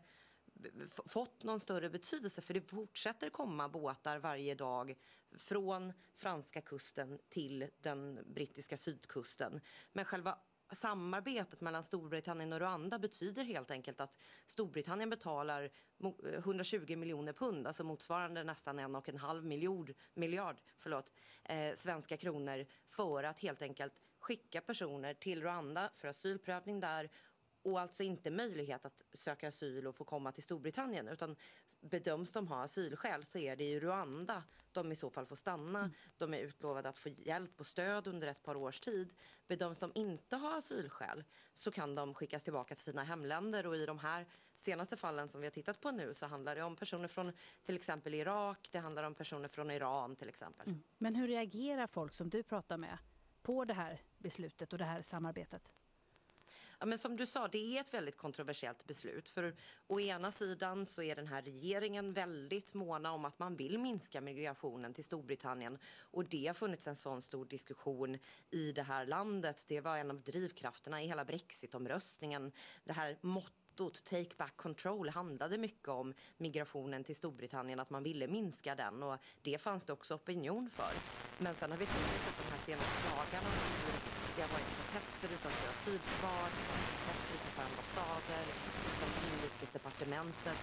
fått någon större betydelse för det fortsätter komma båtar varje dag från franska kusten till den brittiska sydkusten. Men själva samarbetet mellan Storbritannien och Rwanda betyder helt enkelt att Storbritannien betalar 120 eh, miljoner pund, alltså motsvarande nästan en och en halv miljard, miljard förlåt, eh, svenska kronor för att helt enkelt skicka personer till Rwanda för asylprövning där och alltså inte möjlighet att söka asyl och få komma till Storbritannien utan bedöms de ha asylskäl så är det i Rwanda de i så fall får stanna. De är utlovade att få hjälp och stöd under ett par års tid. Bedöms de inte ha asylskäl så kan de skickas tillbaka till sina hemländer och i de här senaste fallen som vi har tittat på nu så handlar det om personer från till exempel Irak, det handlar om personer från Iran till exempel. Men hur reagerar folk som du pratar med på det här beslutet och det här samarbetet? Ja, men som du sa, det är ett väldigt kontroversiellt beslut. För å ena sidan så är den här regeringen väldigt måna om att man vill minska migrationen till Storbritannien. Och det har funnits en sån stor diskussion i det här landet. Det var en av drivkrafterna i hela brexitomröstningen. Det här mottot Take back control handlade mycket om migrationen till Storbritannien, att man ville minska den och det fanns det också opinion för. Men sen har vi sett de här senaste dagarna hur det har varit protester utanför asylförvar, protester utanför ambassader, utanför inrikesdepartementet,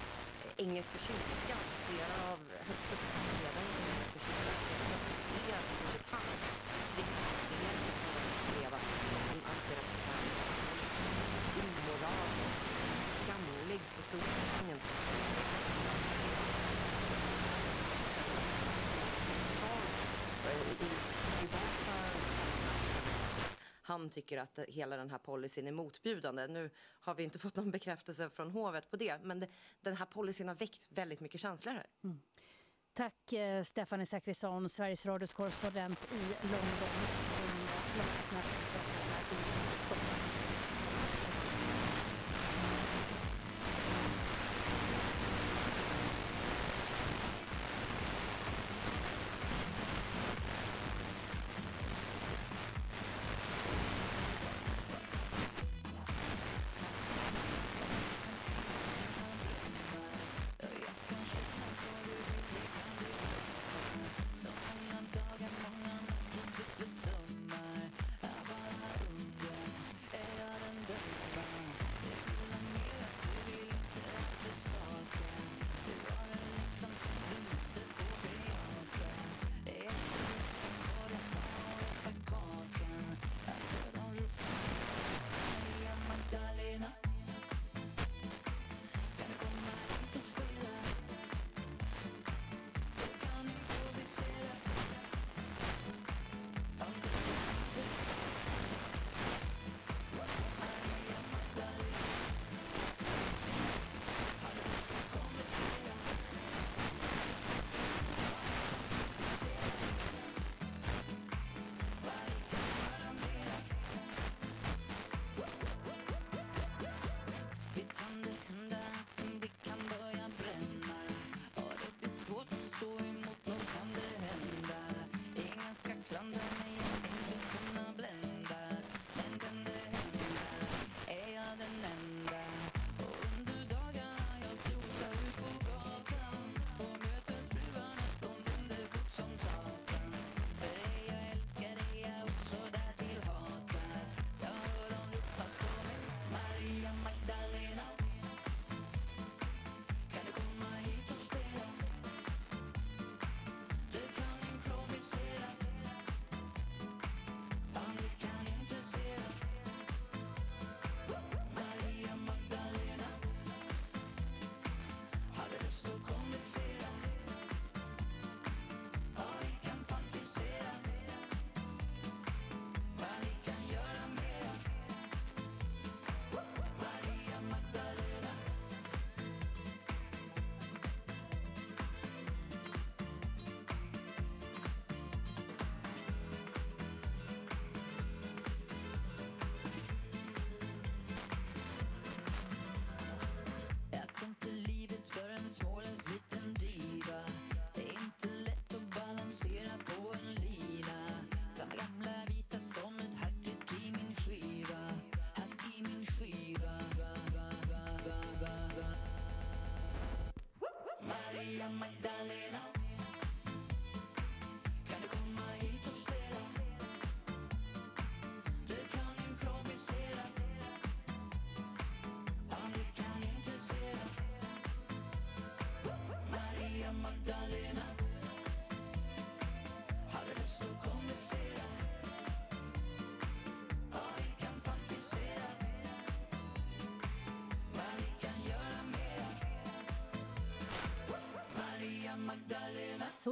Engelska kyrkan, flera av högt uppsatta ledare i Engelska kyrkan skrev under Times riktat till regeringen för att skrev att de anser att det här är omoraliskt, skamligt för Storbritannien. I privata han tycker att hela den här policyn är motbjudande. Nu har vi inte fått någon bekräftelse från hovet på det, men den här policyn har väckt väldigt mycket känslor här. Mm. Tack eh, Stefanie Zachrisson, Sveriges Radios korrespondent i London.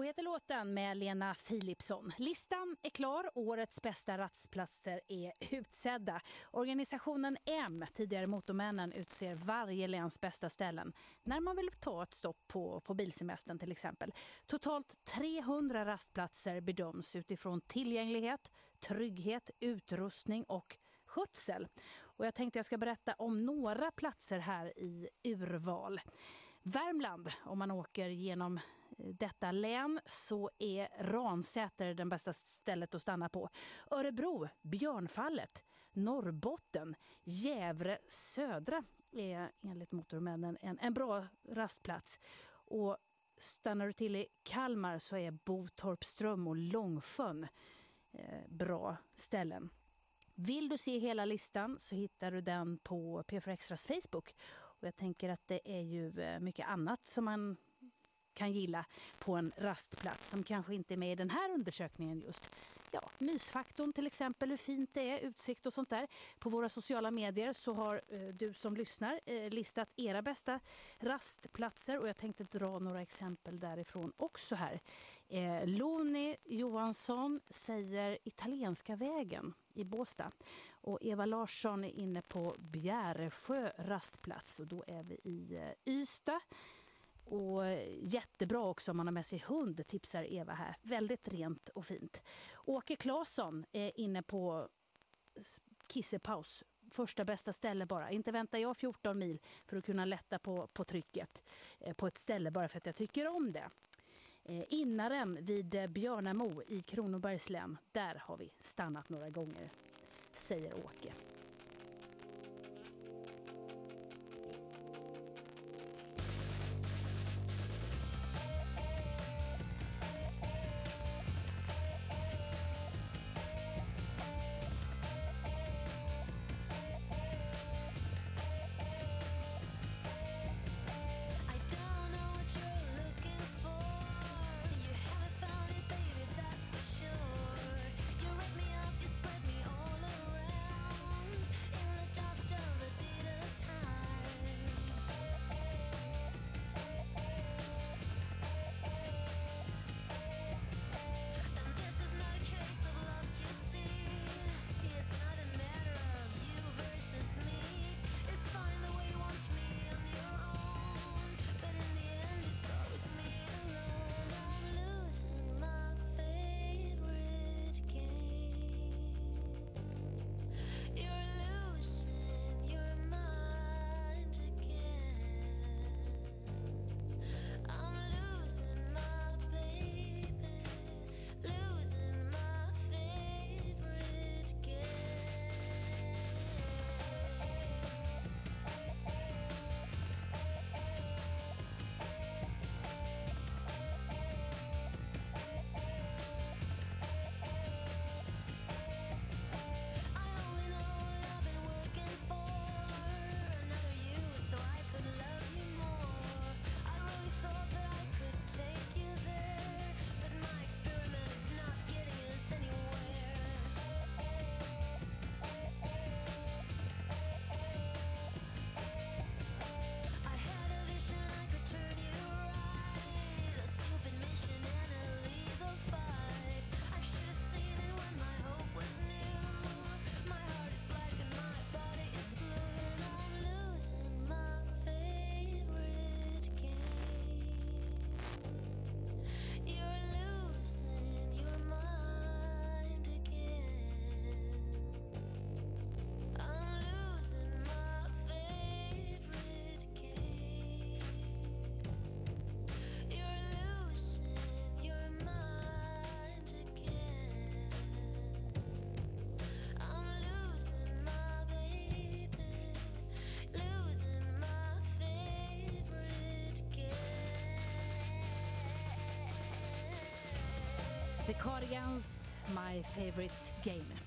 Heter låten med Lena Philipsson. Listan är klar. Årets bästa rastplatser är utsedda. Organisationen M, tidigare Motormännen, utser varje läns bästa ställen när man vill ta ett stopp på, på bilsemestern till exempel. Totalt 300 rastplatser bedöms utifrån tillgänglighet, trygghet, utrustning och skötsel. Och jag tänkte jag ska berätta om några platser här i urval. Värmland, om man åker genom detta län så är Ransäter det bästa stället att stanna på. Örebro, Björnfallet. Norrbotten, Gävre södra är enligt Motormännen en, en bra rastplats. Och stannar du till i Kalmar så är Botorpström och Långsjön eh, bra ställen. Vill du se hela listan så hittar du den på P4 Extras Facebook. Och jag tänker att det är ju eh, mycket annat som man kan gilla på en rastplats som kanske inte är med i den här undersökningen just. Ja, mysfaktorn till exempel, hur fint det är, utsikt och sånt där. På våra sociala medier så har eh, du som lyssnar eh, listat era bästa rastplatser och jag tänkte dra några exempel därifrån också här. Eh, Loni Johansson säger Italienska vägen i Båstad. Och Eva Larsson är inne på Bjäresjö rastplats och då är vi i eh, Ystad. Och jättebra också om man har med sig hund, tipsar Eva här. Väldigt rent och fint. Åke Claesson är inne på kissepaus. Första bästa ställe bara. Inte väntar jag 14 mil för att kunna lätta på, på trycket eh, på ett ställe bara för att jag tycker om det. Eh, Innaren vid eh, Björnamo i Kronobergs län. Där har vi stannat några gånger, säger Åke. The Cardigans, My Favorite Game.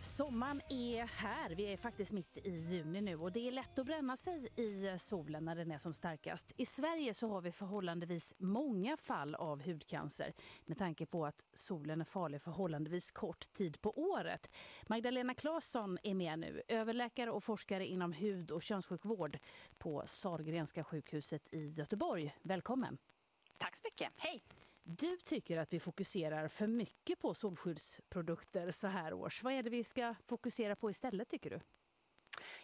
Sommaren är här. Vi är faktiskt mitt i juni nu och det är lätt att bränna sig i solen när den är som starkast. I Sverige så har vi förhållandevis många fall av hudcancer med tanke på att solen är farlig förhållandevis kort tid på året. Magdalena Claesson är med nu, överläkare och forskare inom hud och könssjukvård på Sahlgrenska sjukhuset i Göteborg. Välkommen! Tack så mycket. Hej! Du tycker att vi fokuserar för mycket på solskyddsprodukter så här års. Vad är det vi ska fokusera på istället tycker du?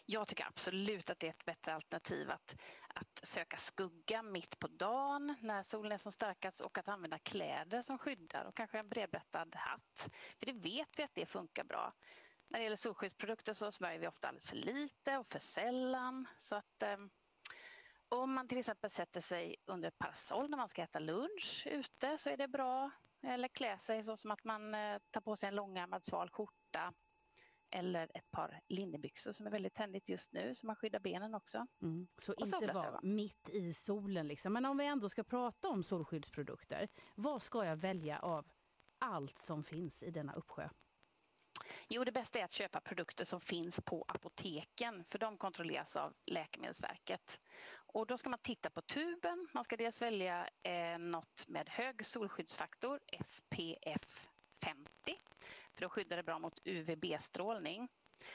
Jag tycker absolut att det är ett bättre alternativ att, att söka skugga mitt på dagen när solen är som starkast och att använda kläder som skyddar och kanske en bredbettad hatt. För det vet vi att det funkar bra. När det gäller solskyddsprodukter så smörjer vi ofta alldeles för lite och för sällan. Så att eh, om man till exempel sätter sig under ett parasoll när man ska äta lunch ute så är det bra. Eller klä sig så som att man eh, tar på sig en långärmad sval skjorta eller ett par linnebyxor som är väldigt tändigt just nu så man skyddar benen också. Mm. Så Och inte vara mitt i solen. Liksom. Men om vi ändå ska prata om solskyddsprodukter, vad ska jag välja av allt som finns i denna uppsjö? Jo, det bästa är att köpa produkter som finns på apoteken för de kontrolleras av Läkemedelsverket. Och då ska man titta på tuben. Man ska dels välja eh, något med hög solskyddsfaktor, SPF 50, för då skyddar det bra mot UVB-strålning.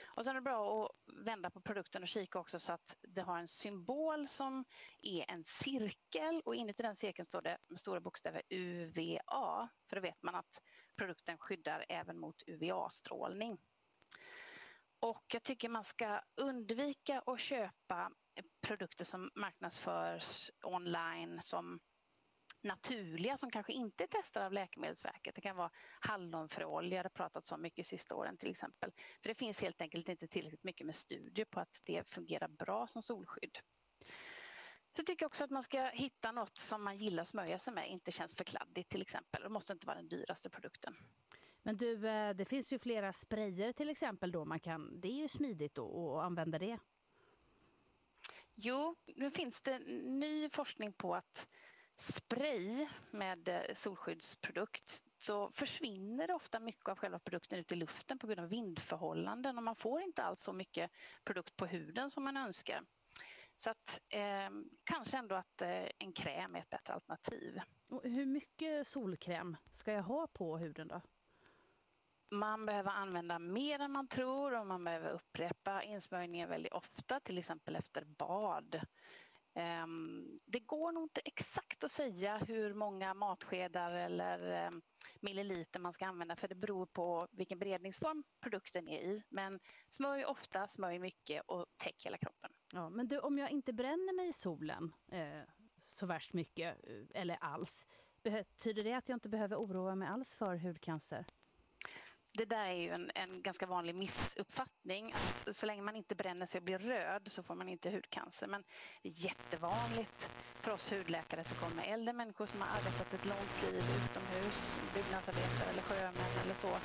Och sen är det bra att vända på produkten och kika också så att det har en symbol som är en cirkel och inuti den cirkeln står det med stora bokstäver UVA. För då vet man att produkten skyddar även mot UVA-strålning. Och jag tycker man ska undvika att köpa produkter som marknadsförs online som naturliga som kanske inte är testade av Läkemedelsverket. Det kan vara hallonfröolja, det har pratats om mycket sista åren till exempel. För det finns helt enkelt inte tillräckligt mycket med studier på att det fungerar bra som solskydd. Så tycker jag också att man ska hitta något som man gillar att smörja sig med, inte känns för kladdigt till exempel. Det måste inte vara den dyraste produkten. Men du, eh, det finns ju flera sprayer till exempel då man kan, det är ju smidigt då att använda det. Jo, nu finns det ny forskning på att spray med eh, solskyddsprodukt så försvinner det ofta mycket av själva produkten ut i luften på grund av vindförhållanden och man får inte alls så mycket produkt på huden som man önskar. Så att eh, kanske ändå att eh, en kräm är ett bättre alternativ. Och hur mycket solkräm ska jag ha på huden då? Man behöver använda mer än man tror och man behöver upprepa insmörjningen väldigt ofta, till exempel efter bad. Ehm, det går nog inte exakt att säga hur många matskedar eller ehm, milliliter man ska använda för det beror på vilken beredningsform produkten är i. Men smörj ofta, smörj mycket och täck hela kroppen. Ja, men du, om jag inte bränner mig i solen eh, så värst mycket eh, eller alls, betyder det att jag inte behöver oroa mig alls för hudcancer? Det där är ju en, en ganska vanlig missuppfattning att så länge man inte bränner sig och blir röd så får man inte hudcancer. Men det är jättevanligt för oss hudläkare att det kommer äldre människor som har arbetat ett långt liv utomhus, byggnadsarbetare eller sjömän eller så,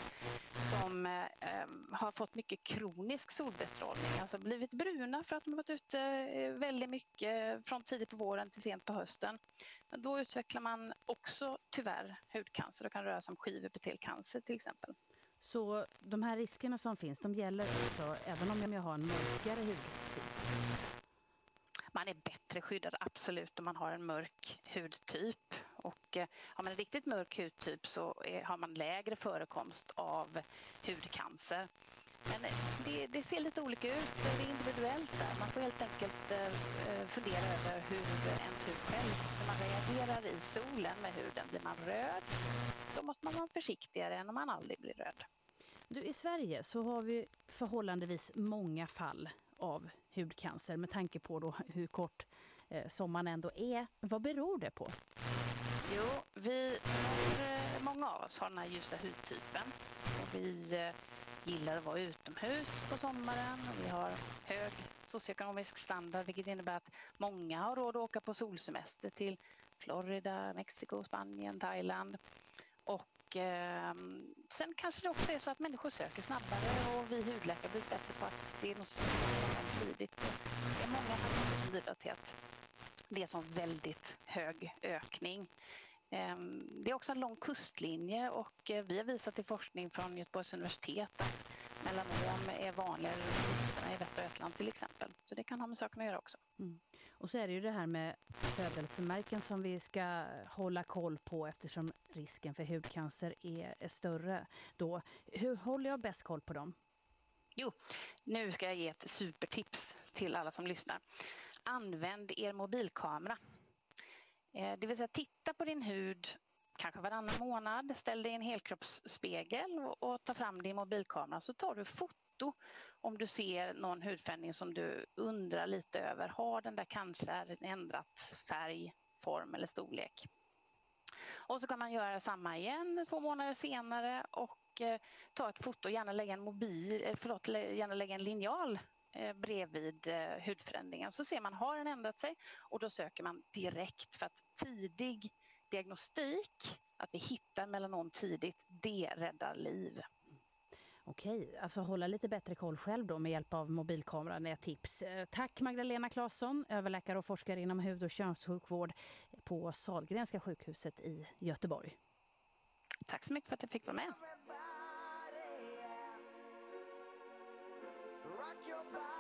som eh, har fått mycket kronisk solbestrålning, alltså blivit bruna för att de har varit ute eh, väldigt mycket från tidigt på våren till sent på hösten. Men då utvecklar man också tyvärr hudcancer. och kan röra sig om skivepitelcancer till exempel. Så de här riskerna som finns, de gäller också även om jag har en mörkare hudtyp? Man är bättre skyddad absolut om man har en mörk hudtyp. Och eh, har man en riktigt mörk hudtyp så är, har man lägre förekomst av hudcancer. Men eh, det, det ser lite olika ut, det är individuellt där. Man får helt enkelt eh, eh, fundera över hur ens hud själv, när man reagerar i solen med huden, blir man röd så måste man vara försiktigare än om man aldrig blir röd. Du, I Sverige så har vi förhållandevis många fall av hudcancer med tanke på då hur kort eh, sommaren ändå är. Vad beror det på? Jo, vi många av oss har den här ljusa hudtypen och vi gillar att vara utomhus på sommaren och vi har hög socioekonomisk standard vilket innebär att många har råd att åka på solsemester till Florida, Mexiko, Spanien, Thailand. Och eh, sen kanske det också är så att människor söker snabbare och vi hudläkare blir bättre på att diagnostisera tidigt. Så det är många faktorer som bidrar till att det är sån väldigt hög ökning. Ehm, Det är också en lång kustlinje och eh, vi har visat i forskning från Göteborgs universitet att melanom är vanligare runt kusterna i Västra Götaland till exempel. Så det kan ha med saken att göra också. Mm. Och så är det ju det här med födelsemärken som vi ska hålla koll på eftersom risken för hudcancer är, är större. Då. Hur håller jag bäst koll på dem? Jo, nu ska jag ge ett supertips till alla som lyssnar. Använd er mobilkamera. Eh, det vill säga titta på din hud kanske varannan månad, ställ dig i en helkroppsspegel och, och ta fram din mobilkamera så tar du foto om du ser någon hudförändring som du undrar lite över. Har den där cancern ändrat färg, form eller storlek? Och så kan man göra samma igen två månader senare och eh, ta ett foto, gärna lägga en mobil, eh, förlåt, gärna lägga en linjal bredvid eh, hudförändringen. Så ser man, har den ändrat sig? Och då söker man direkt för att tidig diagnostik, att vi hittar melanom tidigt, det räddar liv. Okej, alltså hålla lite bättre koll själv då med hjälp av mobilkameran är ett tips. Eh, Tack Magdalena Claesson, överläkare och forskare inom hud och könssjukvård på Sahlgrenska sjukhuset i Göteborg. Tack så mycket för att jag fick vara med. Rock your body,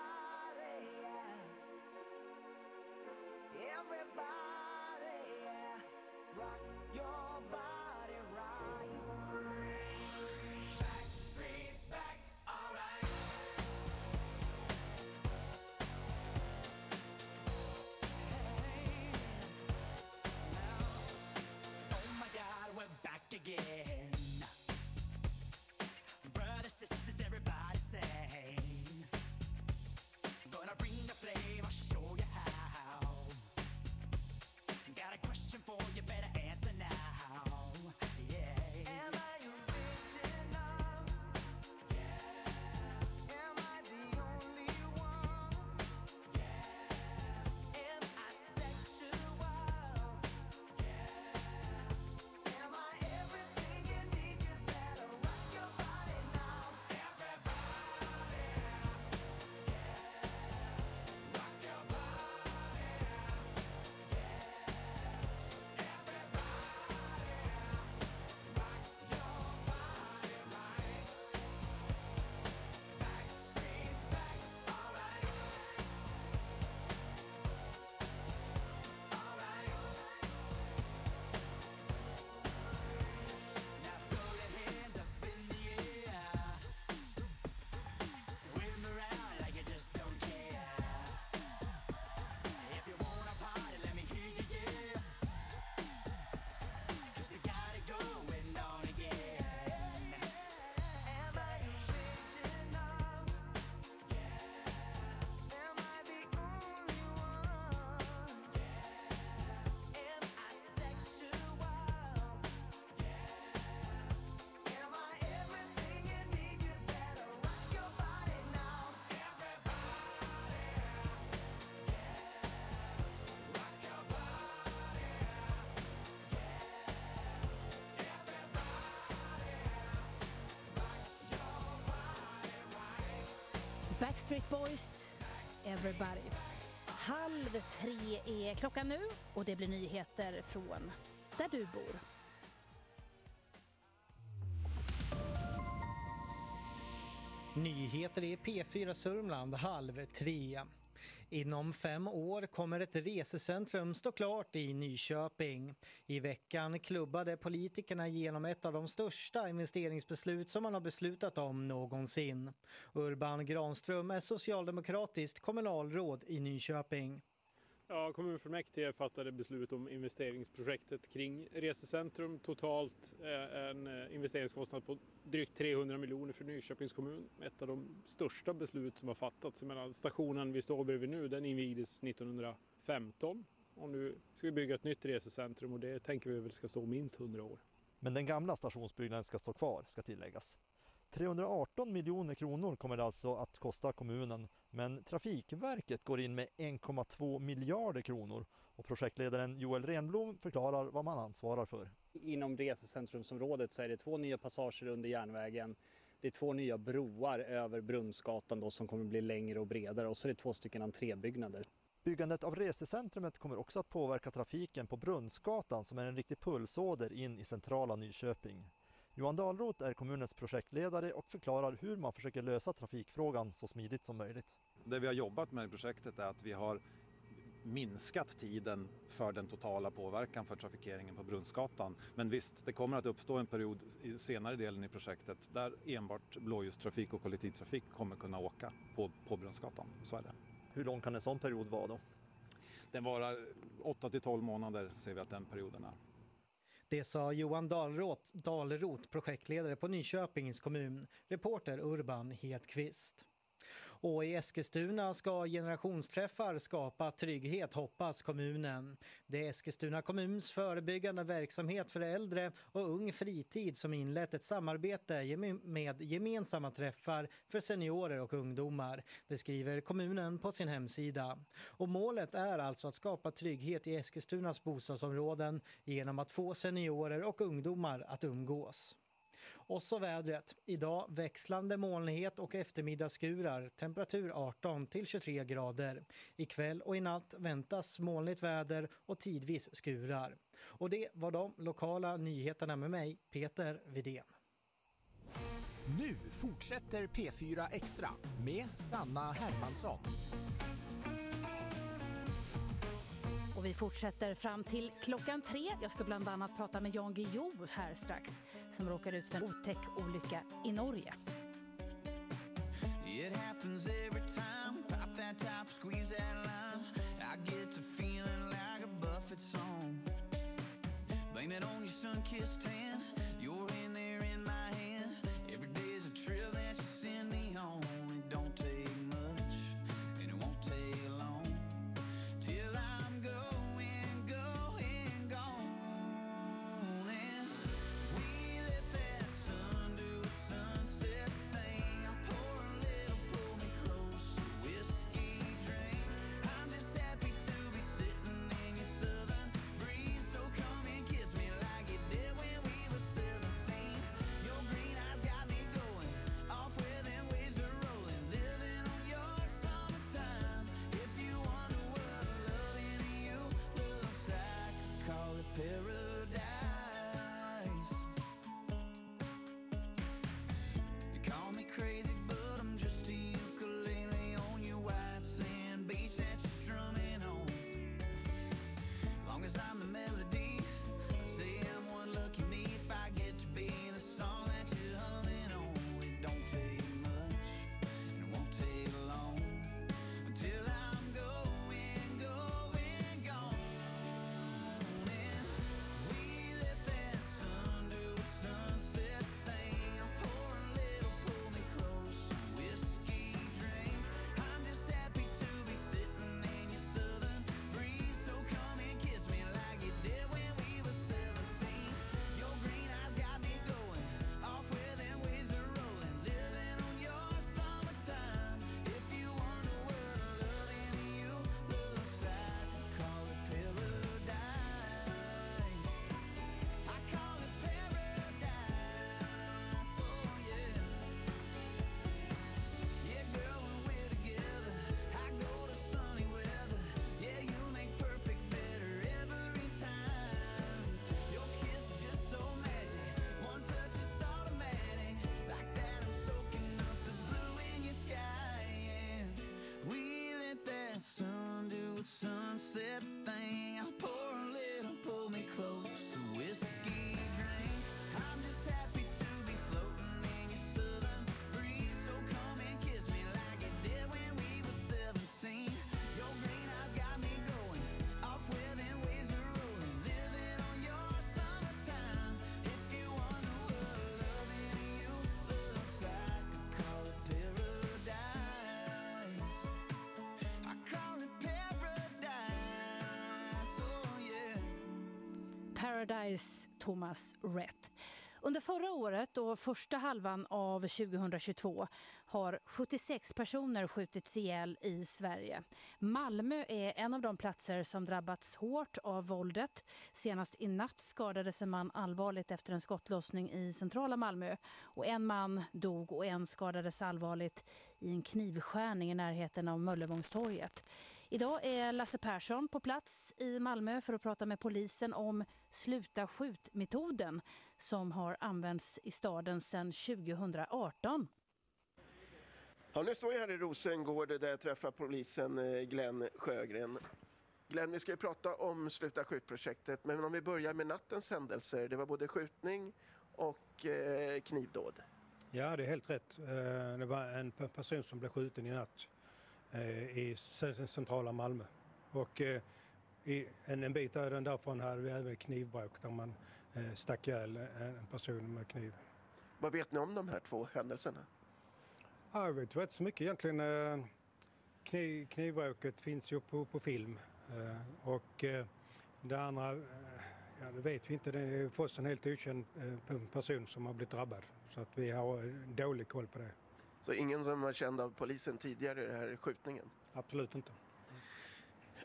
Backstreet Boys, Everybody. Halv tre är klockan nu och det blir nyheter från där du bor. Nyheter i P4 Sörmland halv tre. Inom fem år kommer ett resecentrum stå klart i Nyköping. I veckan klubbade politikerna igenom ett av de största investeringsbeslut som man har beslutat om någonsin. Urban Granström är socialdemokratiskt kommunalråd i Nyköping. Ja, kommunfullmäktige fattade beslut om investeringsprojektet kring resecentrum. Totalt eh, en eh, investeringskostnad på drygt 300 miljoner för Nyköpings kommun. Ett av de största beslut som har fattats. Menar, stationen vi står bredvid nu den invigdes 1915 och nu ska vi bygga ett nytt resecentrum och det tänker vi väl ska stå minst 100 år. Men den gamla stationsbyggnaden ska stå kvar, ska tilläggas. 318 miljoner kronor kommer det alltså att kosta kommunen, men Trafikverket går in med 1,2 miljarder kronor och projektledaren Joel Renblom förklarar vad man ansvarar för. Inom resecentrumsområdet så är det två nya passager under järnvägen. Det är två nya broar över Brunnsgatan då, som kommer bli längre och bredare och så är det två stycken entrébyggnader. Byggandet av resecentrumet kommer också att påverka trafiken på Brunnsgatan som är en riktig pulsåder in i centrala Nyköping. Johan Dahlroth är kommunens projektledare och förklarar hur man försöker lösa trafikfrågan så smidigt som möjligt. Det vi har jobbat med i projektet är att vi har minskat tiden för den totala påverkan för trafikeringen på Brunnsgatan. Men visst, det kommer att uppstå en period i senare delen i projektet där enbart blåljustrafik och kollektivtrafik kommer kunna åka på, på Brunnsgatan. Så är det. Hur lång kan en sån period vara då? Den varar 8 till 12 månader ser vi att den perioden är. Det sa Johan Dahlroth, Dahlroth projektledare på Nyköpings kommun, reporter Urban Hedqvist. Och i Eskilstuna ska generationsträffar skapa trygghet, hoppas kommunen. Det är Eskilstuna kommuns förebyggande verksamhet för äldre och ung fritid som inlett ett samarbete med gemensamma träffar för seniorer och ungdomar. Det skriver kommunen på sin hemsida. Och målet är alltså att skapa trygghet i Eskilstunas bostadsområden genom att få seniorer och ungdomar att umgås. Och så vädret. Idag växlande molnighet och eftermiddagsskurar. Temperatur 18 till 23 grader. Ikväll och i natt väntas molnigt väder och tidvis skurar. Och det var de lokala nyheterna med mig, Peter Vidén. Nu fortsätter P4 Extra med Sanna Hermansson. Och vi fortsätter fram till klockan tre. Jag ska bland annat prata med Jan Guillou här strax som råkar ut för en otäck olycka i Norge. It happens every time. Pop that top, squeeze that line. I get to feeling like a Buffett song. Blame it on your sun-kissed tan. Paradise Thomas Rhett. Under förra året och första halvan av 2022 har 76 personer skjutits ihjäl i Sverige. Malmö är en av de platser som drabbats hårt av våldet. Senast i natt skadades en man allvarligt efter en skottlossning i centrala Malmö. Och en man dog och en skadades allvarligt i en knivskärning i närheten av Möllevångstorget. Idag är Lasse Persson på plats i Malmö för att prata med polisen om sluta skjut-metoden som har använts i staden sedan 2018. Ja, nu står jag här i Rosengård där jag träffar polisen eh, Glenn Sjögren. Glenn, vi ska ju prata om Sluta skjut-projektet, men om vi börjar med nattens händelser. Det var både skjutning och eh, knivdåd. Ja, det är helt rätt. Eh, Det var en pe- person som blev skjuten i natt i c- centrala Malmö. Och eh, i en, en bit därifrån hade vi även knivbråk där man eh, stack ihjäl en person med kniv. Vad vet ni om de här två händelserna? Ja, jag vet inte så mycket egentligen. eh, Kniv, knivbråket finns ju på, på film eh, och eh, det andra, eh, ja det vet vi inte. Det är för oss en helt okänd eh, person som har blivit drabbad. Så att vi har eh, dålig koll på det. Så ingen som var känd av polisen tidigare i den här skjutningen? Absolut inte.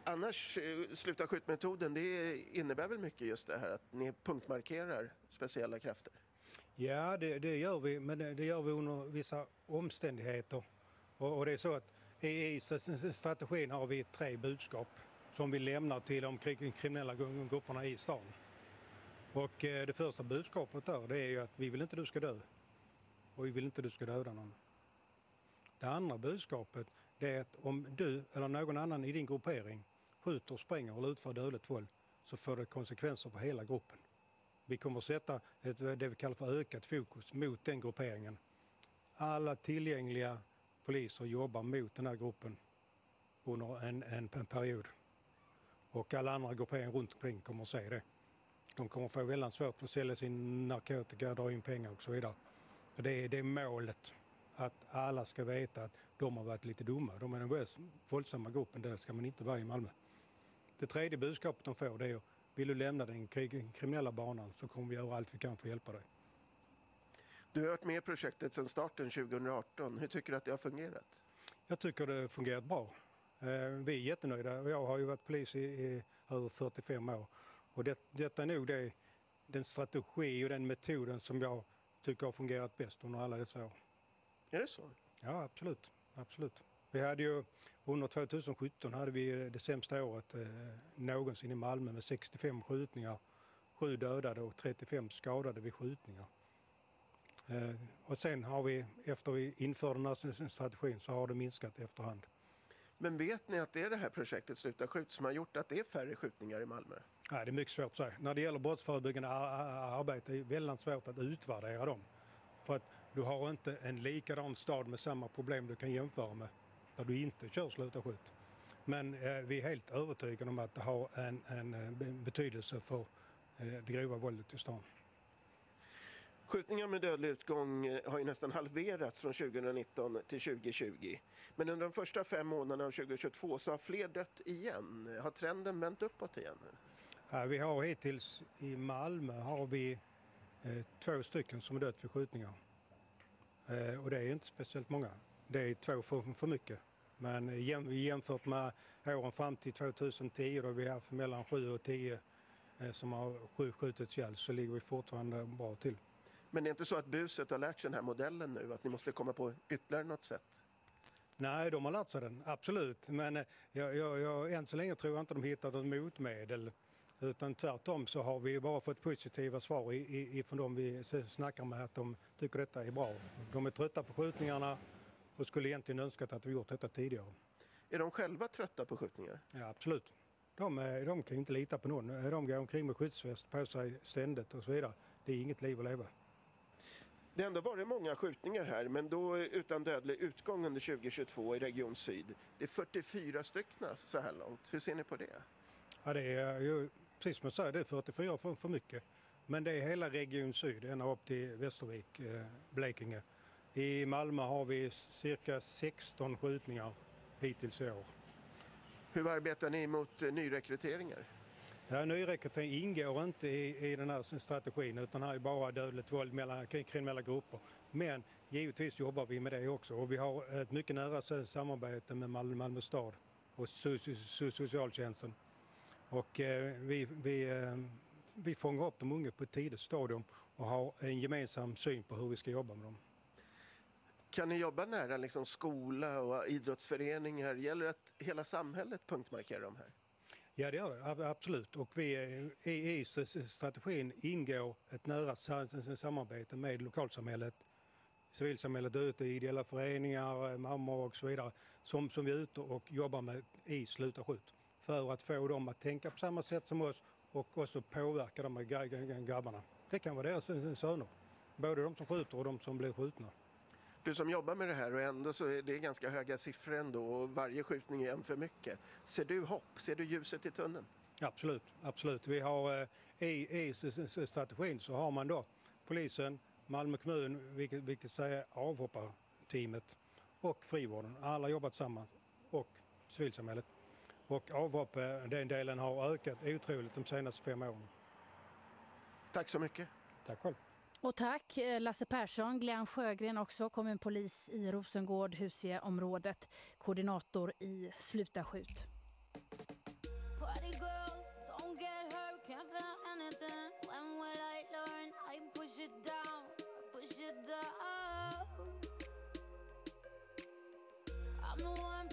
Annars, eh, sluta skjut-metoden, det innebär väl mycket just det här att ni punktmarkerar speciella krafter? Ja, det, det gör vi, men det, gör vi under vissa omständigheter. Och, och det är så att i, strategin har vi tre budskap som vi lämnar till de kri- kriminella grupperna i stan. Och eh, det första budskapet där, det är ju att vi vill inte du ska dö. Och vi vill inte du ska döda någon. Det andra budskapet, det är att om du eller någon annan i din gruppering skjuter, spränger eller utför dödligt våld så får det konsekvenser för hela gruppen. Vi kommer att sätta ett, det vi kallar för ökat fokus mot den grupperingen. Alla tillgängliga poliser jobbar mot den här gruppen under en, en, en period. Och alla andra grupperingar runt omkring kommer att se det. De kommer att få väldigt svårt att sälja sin narkotika, dra in pengar och så vidare. Det, är, det är målet. Att alla ska veta att de har varit lite dumma. De är den mest våldsamma gruppen, det ska man inte vara i Malmö. Det tredje budskapet de får det är vill du lämna den kriminella banan så kommer vi göra allt vi kan för att hjälpa dig. Du har varit med projektet sedan starten 2018. Hur tycker du att det har fungerat? Jag tycker det har fungerat bra. Eh, Vi är jättenöjda jag har ju varit polis i, i över 45 år. Och det, detta är nog det, den strategi och den metoden som jag tycker har fungerat bäst under alla dessa år. Är det så? Ja, absolut. absolut. Vi hade ju, under 2017 hade vi det sämsta året eh, någonsin i Malmö med 65 skjutningar, 7 dödade och 35 skadade vid skjutningar. Eh, och sen har vi, efter vi införde den här strategin, så har det minskat efterhand. Men vet ni att det är det här projektet Sluta skjut som har gjort att det är färre skjutningar i Malmö? Nej, det är mycket svårt att säga. När det gäller brottsförebyggande ar- ar- arbete är det väldigt svårt att utvärdera dem. För att du har inte en likadan stad med samma problem du kan jämföra med där du inte kör sluta skjut. Men eh, vi är helt övertygade om att det har en, en eh, be- betydelse för eh, det grova våldet i stan. Skjutningar med dödlig utgång eh, har ju nästan halverats från 2019 till 2020. Men under de första fem månaderna av 2022 så har fler dött igen. Har trenden vänt uppåt igen? Ja, vi har hittills i Malmö har vi eh, två stycken som dött vid skjutningar. Eh, och det är inte speciellt många. Det är två för, för mycket. Men jäm, jämfört med åren fram till 2010 då vi har haft mellan 7 och 10 eh, som har skj- skjutits ihjäl så ligger vi fortfarande bra till. Men det är inte så att buset har lärt sig den här modellen nu, att ni måste komma på ytterligare något sätt? Nej, de har lärt sig den, absolut. Men eh, jag, jag, jag, än så länge tror jag inte de hittat något motmedel. Utan tvärtom så har vi bara fått positiva svar i, i, ifrån de vi snackar med att de tycker detta är bra. De är trötta på skjutningarna och skulle egentligen önskat att vi gjort detta tidigare. Är de själva trötta på skjutningar? Ja, absolut. De, de kan inte lita på någon. De går omkring med skyddsväst på sig ständigt och så vidare. Det är inget liv att leva. Det har ändå varit många skjutningar här, men då utan dödlig utgång under 2022 i Region Syd. Det är 44 stycken så här långt. Hur ser ni på det? Ja, det är ju, precis som jag säger, det är 44 för, för mycket. Men det är hela Region Syd, ända upp till Västervik, eh, Blekinge. I Malmö har vi cirka 16 skjutningar hittills i år. Hur arbetar ni mot eh, nyrekryteringar? Ja, nyrekrytering ingår inte i, i den här strategin utan här är bara dödligt våld mellan kri- kriminella grupper. Men givetvis jobbar vi med det också och vi har ett mycket nära sa- samarbete med Malmö, Malmö stad och so, so, so, socialtjänsten. Och eh, vi, vi, eh, vi fångar upp de unga på ett tidigt stadium och har en gemensam syn på hur vi ska jobba med dem. Kan ni jobba nära liksom skola och idrottsföreningar? Gäller det att hela samhället punktmarkerar de här? Ja, det gör det. Ab- Absolut. Och vi, eh, i, i strategin ingår ett nära sa- samarbete med lokalsamhället, civilsamhället ute, ideella föreningar, mammor och så vidare, som, som vi är ute och jobbar med i Sluta skjut för att få dem att tänka på samma sätt som oss och också påverka de här grabbarna. Det kan vara deras eh, eh, söner, både de som skjuter och de som blir skjutna. Du som jobbar med det här och ändå så är det ganska höga siffror ändå och varje skjutning är en för mycket. Ser du hopp? Ser du ljuset i tunneln? Absolut, absolut. Vi har eh, i, i strategin så har man då polisen, Malmö kommun, vilket, vilket säger avhopparteamet och frivården. Alla jobbar tillsammans och civilsamhället och avhopp, den delen har ökat otroligt de senaste fem åren. Tack så mycket. Tack själv. Och tack eh, Lasse Persson, Glenn Sjögren också, kommunpolis i Rosengård, Husieområdet, koordinator i Sluta skjut. I'm the one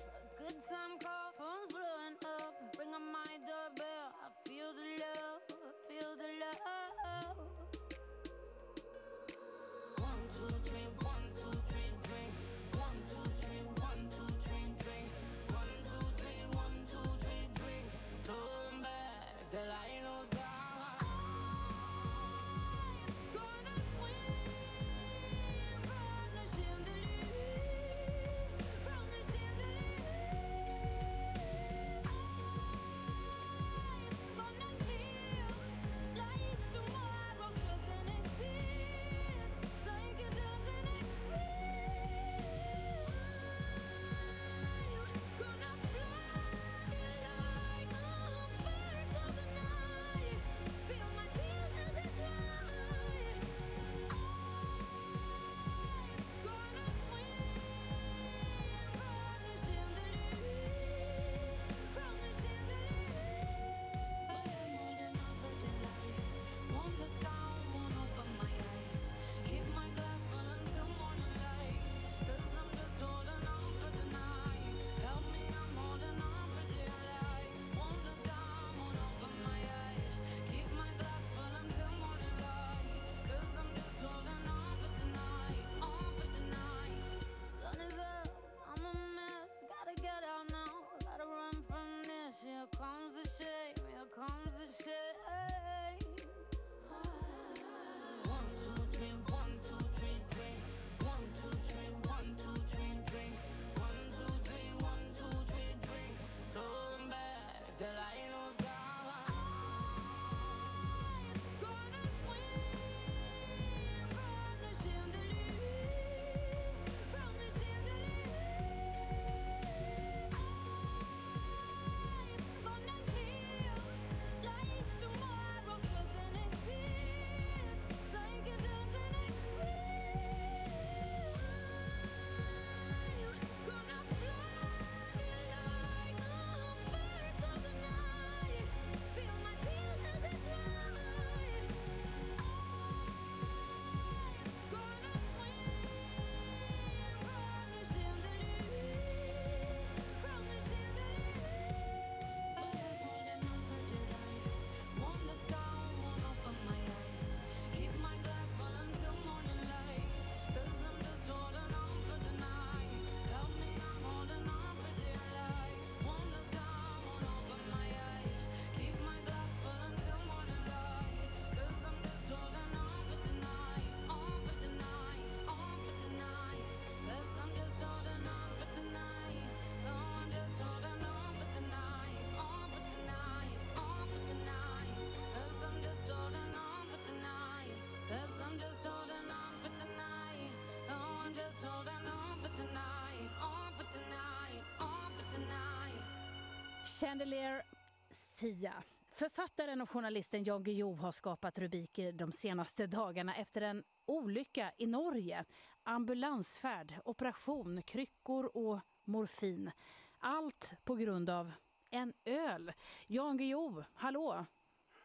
Chandelier Sia. Författaren och journalisten Jan Guillou har skapat rubriker de senaste dagarna efter en olycka i Norge. Ambulansfärd, operation, kryckor och morfin. Allt på grund av en öl. Jan Guillou, hallå!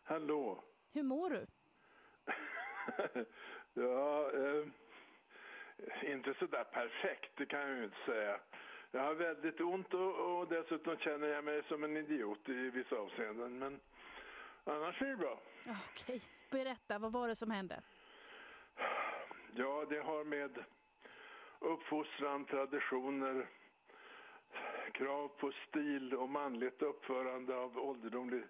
Hallå! Hur mår du? ja, eh, inte sådär perfekt, det kan jag ju inte säga. Jag har väldigt ont och, och dessutom känner jag mig som en idiot i vissa avseenden. Men annars är det bra. Okej, berätta. Vad var det som hände? Ja, det har med uppfostran, traditioner, krav på stil och manligt uppförande av ålderdomlig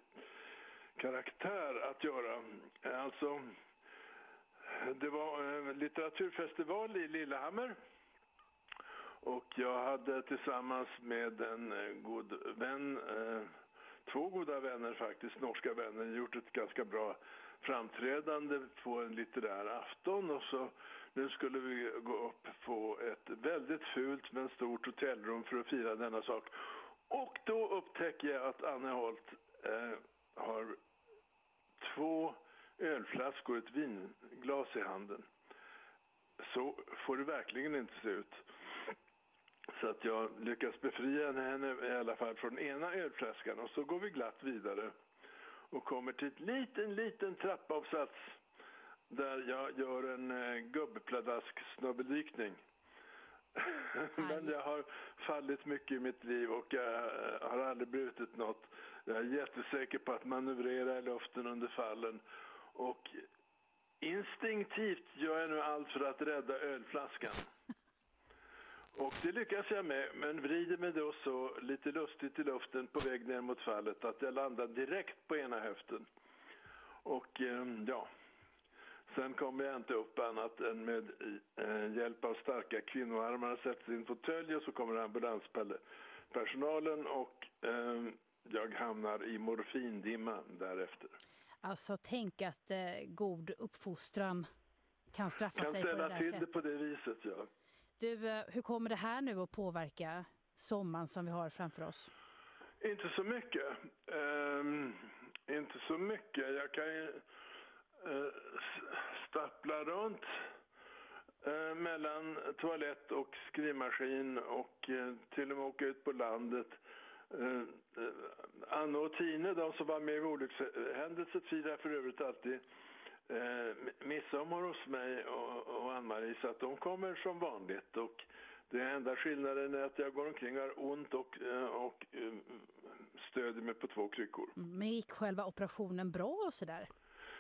karaktär att göra. Alltså, det var en litteraturfestival i Lillehammer och jag hade tillsammans med en eh, god vän, eh, två goda vänner faktiskt, norska vänner, gjort ett ganska bra framträdande på en litterär afton och så nu skulle vi gå upp på ett väldigt fult men stort hotellrum för att fira denna sak. Och då upptäcker jag att Anne Holt eh, har två ölflaskor och ett vinglas i handen. Så får det verkligen inte se ut. Så att jag lyckas befria henne i alla fall från ena ölflaskan och så går vi glatt vidare och kommer till ett liten, liten trappavsats där jag gör en eh, gubbpladask snabbeldykning. Men jag har fallit mycket i mitt liv och jag eh, har aldrig brutit något. Jag är jättesäker på att manövrera i luften under fallen och instinktivt gör jag nu allt för att rädda ölflaskan. Och det lyckas jag med, men vrider mig då så lite lustigt i luften på väg ner mot fallet att jag landar direkt på ena höften. Och eh, ja, sen kommer jag inte upp annat än med eh, hjälp av starka kvinnoarmar sätts i en fåtölj och så kommer ambulanspersonalen och eh, jag hamnar i morfindimma därefter. Alltså tänk att eh, god uppfostran kan straffa Kan sig på det ställa där till det sättet. på det viset, ja. Du, eh, hur kommer det här nu att påverka sommaren som vi har framför oss? Inte så mycket. Um, inte så mycket. Jag kan ju uh, stappla runt uh, mellan toalett och skrivmaskin och uh, till och med åka ut på landet. Uh, Anna och Tine, de som var med i olyckshändelsen, firar för övrigt alltid eh, midsommar hos mig och, och Ann-Marie, så att de kommer som vanligt. Och det enda skillnaden är att jag går omkring och har ont och, eh, och eh, stöder mig på två kryckor. Men gick själva operationen bra och sådär?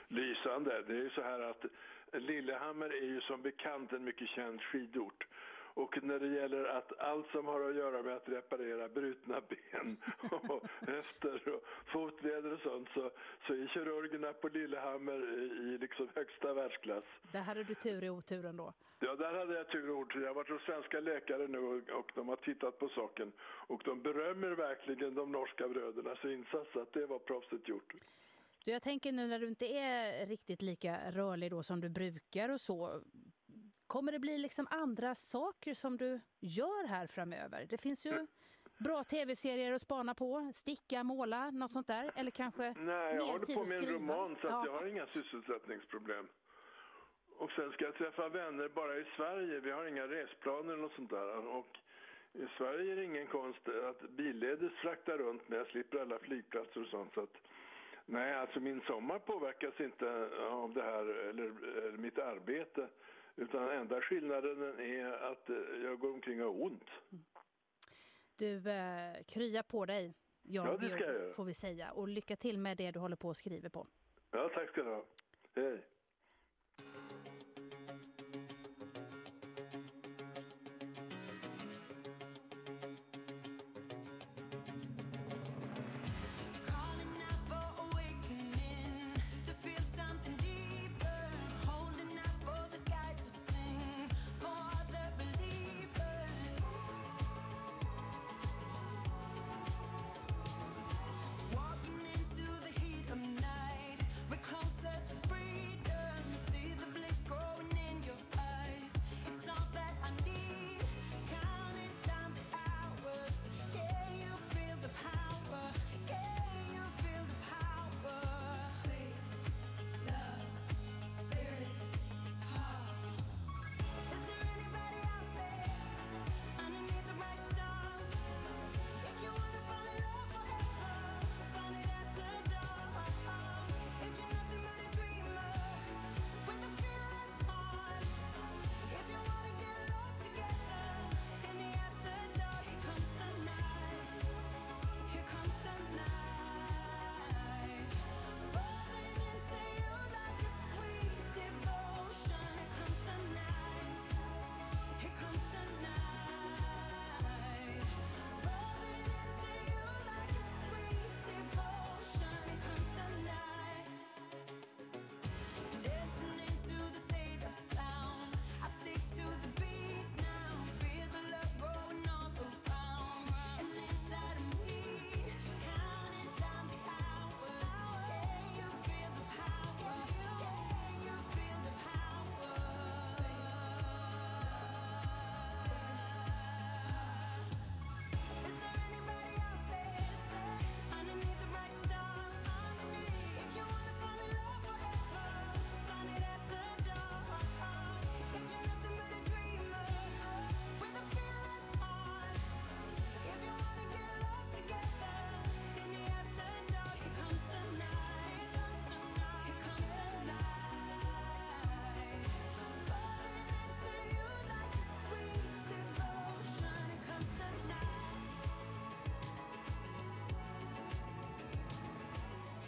Lysande. Det är ju så här att Lillehammer är ju som bekant en mycket känd skidort. Och när det gäller att allt som har att göra med att reparera brutna ben och höfter och fotleder och sånt så, så är kirurgerna på Lillehammer i, i liksom högsta världsklass. Där hade du tur i oturen då. Ja, där hade jag tur och otur. Jag har varit hos svenska läkare nu och, och de har tittat på saken. Och de berömmer verkligen de norska brödernas insats, att det var proffsigt gjort. Du, jag tänker nu när du inte är riktigt lika rörlig då som du brukar och så. Kommer det bli liksom andra saker som du gör här framöver? Det finns ju bra tv-serier att spana på, sticka, måla, något sånt där. Eller kanske Nej, jag håller på med en roman så att Ja. jag har inga sysselsättningsproblem. Och sen ska jag träffa vänner bara i Sverige. Vi har inga resplaner eller något sånt där. Och i Sverige är det ingen konst att billedes frakta runt men jag slipper alla flygplatser och sånt. Så att, nej, alltså min sommar påverkas inte av det här eller, eller mitt arbete. Utan enda skillnaden är att eh, jag går omkring och har ont. Du, eh, krya på dig. Jag, Ja, det ska jag göra. får vi säga. Och lycka till med det du håller på och skriver på. Ja, tack ska du ha. Hej.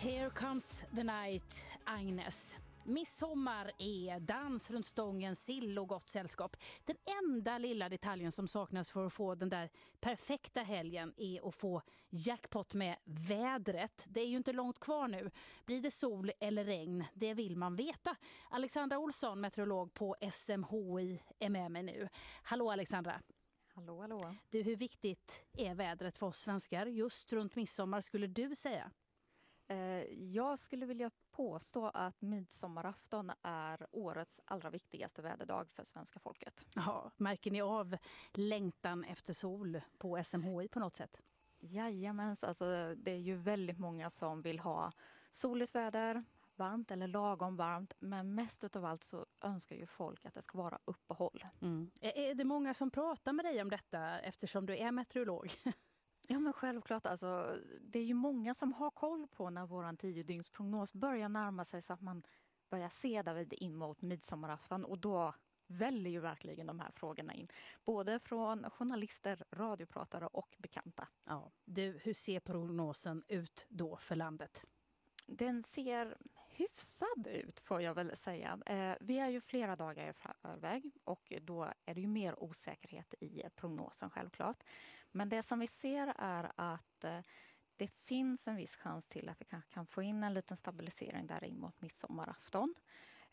Here comes the night, Agnes. Midsommar är dans runt stången, sill och gott sällskap. Den enda lilla detaljen som saknas för att få den där perfekta helgen är att få jackpot med vädret. Det är ju inte långt kvar nu. Blir det sol eller regn? Det vill man veta. Alexandra Olsson, meteorolog på SMHI, är med mig nu. Hallå Alexandra! Hallå, hallå. Du, hur viktigt är vädret för oss svenskar just runt midsommar skulle du säga? Eh, Jag skulle vilja påstå att midsommarafton är årets allra viktigaste väderdag för svenska folket. Ja, märker ni av längtan efter sol på SMHI på något sätt? Jajamens, alltså det är ju väldigt många som vill ha soligt väder, varmt eller lagom varmt. Men mest utav allt så önskar ju folk att det ska vara uppehåll. Mm. Är det många som pratar med dig om detta eftersom du är meteorolog? Ja men självklart, alltså, det är ju många som har koll på när vår tiodygnsprognos börjar närma sig så att man börjar se David in mot midsommarafton och då väller ju verkligen de här frågorna in. Både från journalister, radiopratare och bekanta. Ja. Du, hur ser prognosen ut då för landet? Den ser hyfsad ut får jag väl säga. Eh, vi är ju flera dagar i förväg och då är det ju mer osäkerhet i prognosen självklart. Men det som vi ser är att eh, det finns en viss chans till att vi kan, kan få in en liten stabilisering där in mot midsommarafton.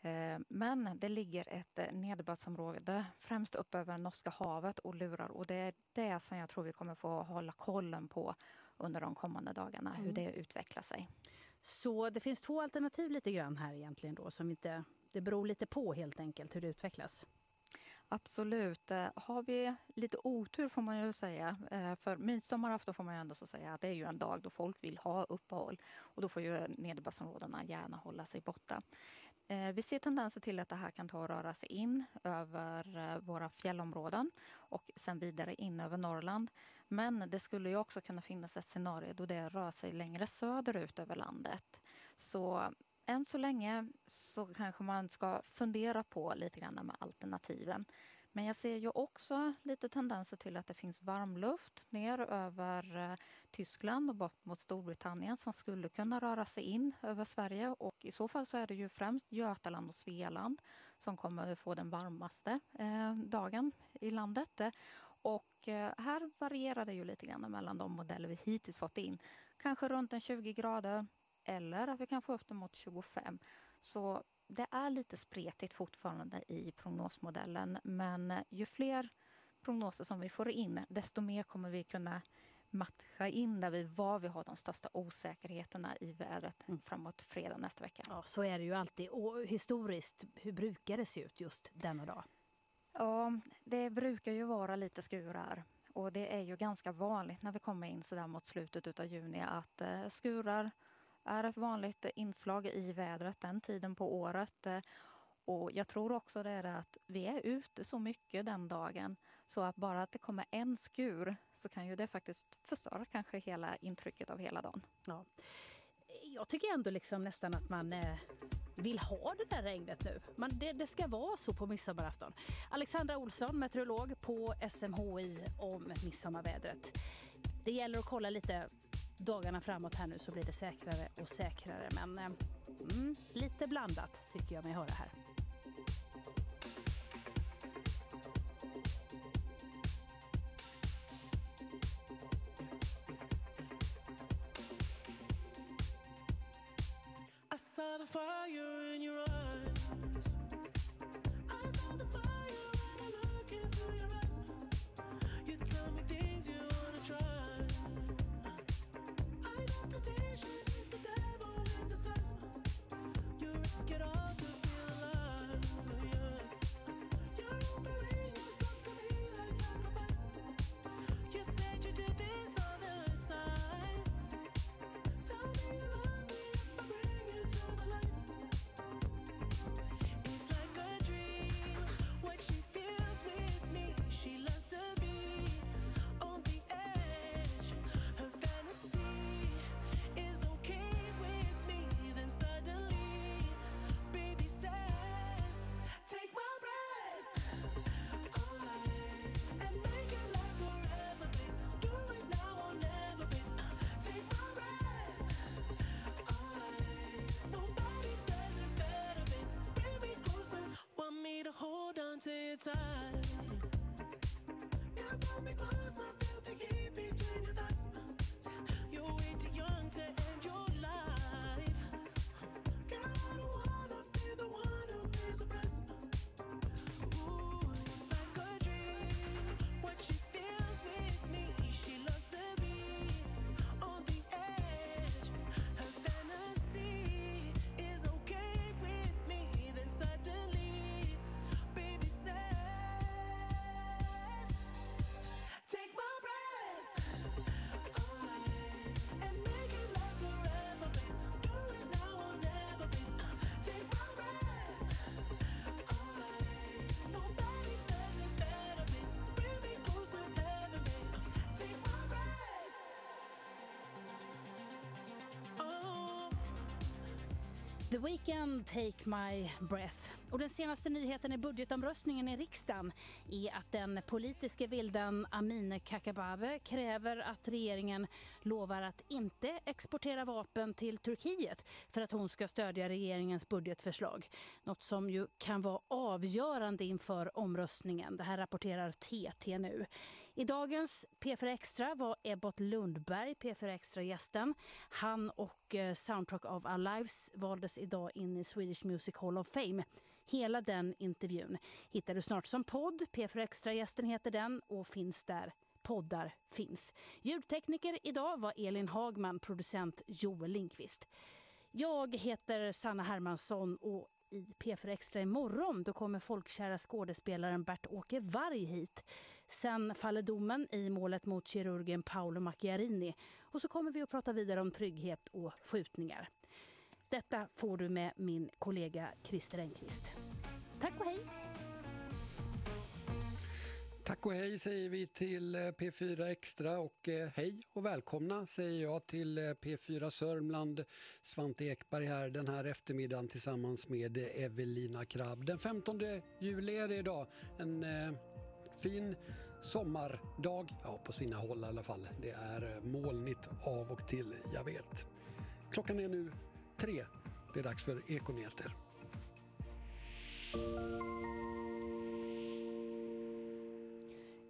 Eh, Men det ligger ett eh, nederbördsområde främst upp över Norska havet och lurar och det är det som jag tror vi kommer få hålla kollen på under de kommande dagarna, hur Mm. det utvecklar sig. Så det finns två alternativ lite grann här egentligen då som inte, det beror lite på helt enkelt hur det utvecklas. Absolut. Eh, har vi lite otur får man ju säga, eh, för midsommarafton får man ju ändå så säga att det är ju en dag då folk vill ha uppehåll och då får ju nederbördsområdena gärna hålla sig borta. Eh, vi ser tendenser till att det här kan ta och röra sig in över våra fjällområden och sen vidare in över Norrland. Men det skulle ju också kunna finnas ett scenario då det rör sig längre söderut över landet. Så än så länge så kanske man ska fundera på lite grann med alternativen. Men jag ser ju också lite tendenser till att det finns varmluft ner över eh, Tyskland och bort mot Storbritannien som skulle kunna röra sig in över Sverige. Och i så fall så är det ju främst Götaland och Svealand som kommer få den varmaste eh, dagen i landet. Och eh, här varierar det ju lite grann mellan de modeller vi hittills fått in. Kanske runt en 20 grader eller att vi kan få upp det mot 25. Så det är lite spretigt fortfarande i prognosmodellen men ju fler prognoser som vi får in desto mer kommer vi kunna matcha in där vi var vi har de största osäkerheterna i vädret framåt fredag nästa vecka. Ja, så är det ju alltid. Och historiskt, hur brukar det se ut just denna dag? Ja, det brukar ju vara lite skurar. Och det är ju ganska vanligt när vi kommer in så där mot slutet av juni att eh, skurar är ett vanligt inslag i vädret den tiden på året. Och jag tror också det är att vi är ute så mycket den dagen så att bara att det kommer en skur så kan ju det faktiskt förstöra kanske hela intrycket av hela dagen. Ja. Jag tycker ändå liksom nästan att man eh, vill ha det där regnet nu. Man, det, det ska vara så på midsommarafton. Alexandra Olsson, meteorolog på SMHI om midsommarvädret. Det gäller att kolla lite dagarna framåt här nu så blir det säkrare och säkrare. Men eh, mm, lite blandat tycker jag mig höra här. I saw the fire in your eyes. I saw the fire when I look into your eyes. You tell me time. You pull me close, The Weeknd, Take My Breath. Och den senaste nyheten i budgetomröstningen i riksdagen är att den politiska vilden Amineh Kakabaveh kräver att regeringen lovar att inte exportera vapen till Turkiet för att hon ska stödja regeringens budgetförslag. Något som ju kan vara avgörande inför omröstningen. Det här rapporterar TT nu. I dagens P4 Extra var Ebbot Lundberg P4 Extra-gästen. Han och eh, Soundtrack of Our Lives valdes idag in i Swedish Music Hall of Fame. Hela den intervjun hittar du snart som podd. P4 Extra-gästen heter den och finns där poddar finns. Ljudtekniker idag var Elin Hagman, producent Joel Lindqvist. Jag heter Sanna Hermansson och i P4 Extra imorgon då kommer folkkära skådespelaren Bert-Åke Varg hit. Sen faller domen i målet mot kirurgen Paolo Macchiarini och så kommer vi att prata vidare om trygghet och skjutningar. Detta får du med min kollega Christer Engqvist. Tack och hej! Tack och hej säger vi till eh, P4 Extra och eh, hej och välkomna säger jag till eh, P4 Sörmland. Svante Ekberg här den här eftermiddagen tillsammans med Evelina Krabb. Den 15 juli är det idag. En eh, fin sommardag, ja på sina håll i alla fall. Det är molnigt av och till, jag vet. Klockan är nu tre. Det är dags för Ekonyheter.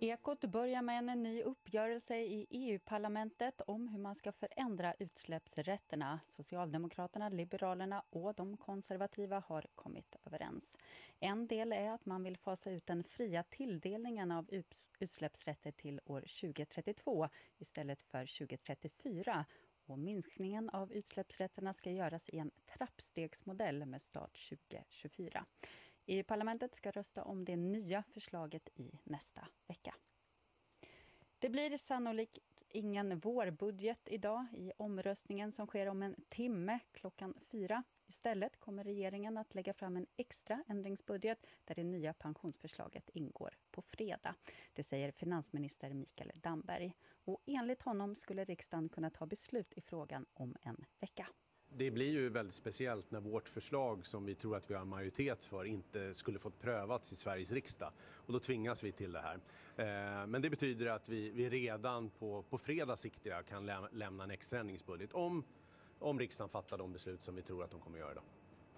Ekot börjar med en ny uppgörelse i EU-parlamentet om hur man ska förändra utsläppsrätterna. Socialdemokraterna, Liberalerna och de konservativa har kommit överens. En del är att man vill fasa ut den fria tilldelningen av utsläppsrätter till år 2032 istället för 2034 och minskningen av utsläppsrätterna ska göras i en trappstegsmodell med start 2024. EU-parlamentet ska rösta om det nya förslaget i nästa vecka. Det blir sannolikt ingen vårbudget idag i omröstningen som sker om en timme klockan fyra. Istället kommer regeringen att lägga fram en extra ändringsbudget där det nya pensionsförslaget ingår på fredag. Det säger finansminister Mikael Damberg. Och enligt honom skulle riksdagen kunna ta beslut i frågan om en vecka. Det blir ju väldigt speciellt när vårt förslag som vi tror att vi har majoritet för inte skulle fått prövats i Sveriges riksdag. Och då tvingas vi till det här. Eh, Men det betyder att vi, vi redan på, på fredag siktiga kan läm- lämna en extra ändringsbudget om, om riksdagen fattar de beslut som vi tror att de kommer göra. idag.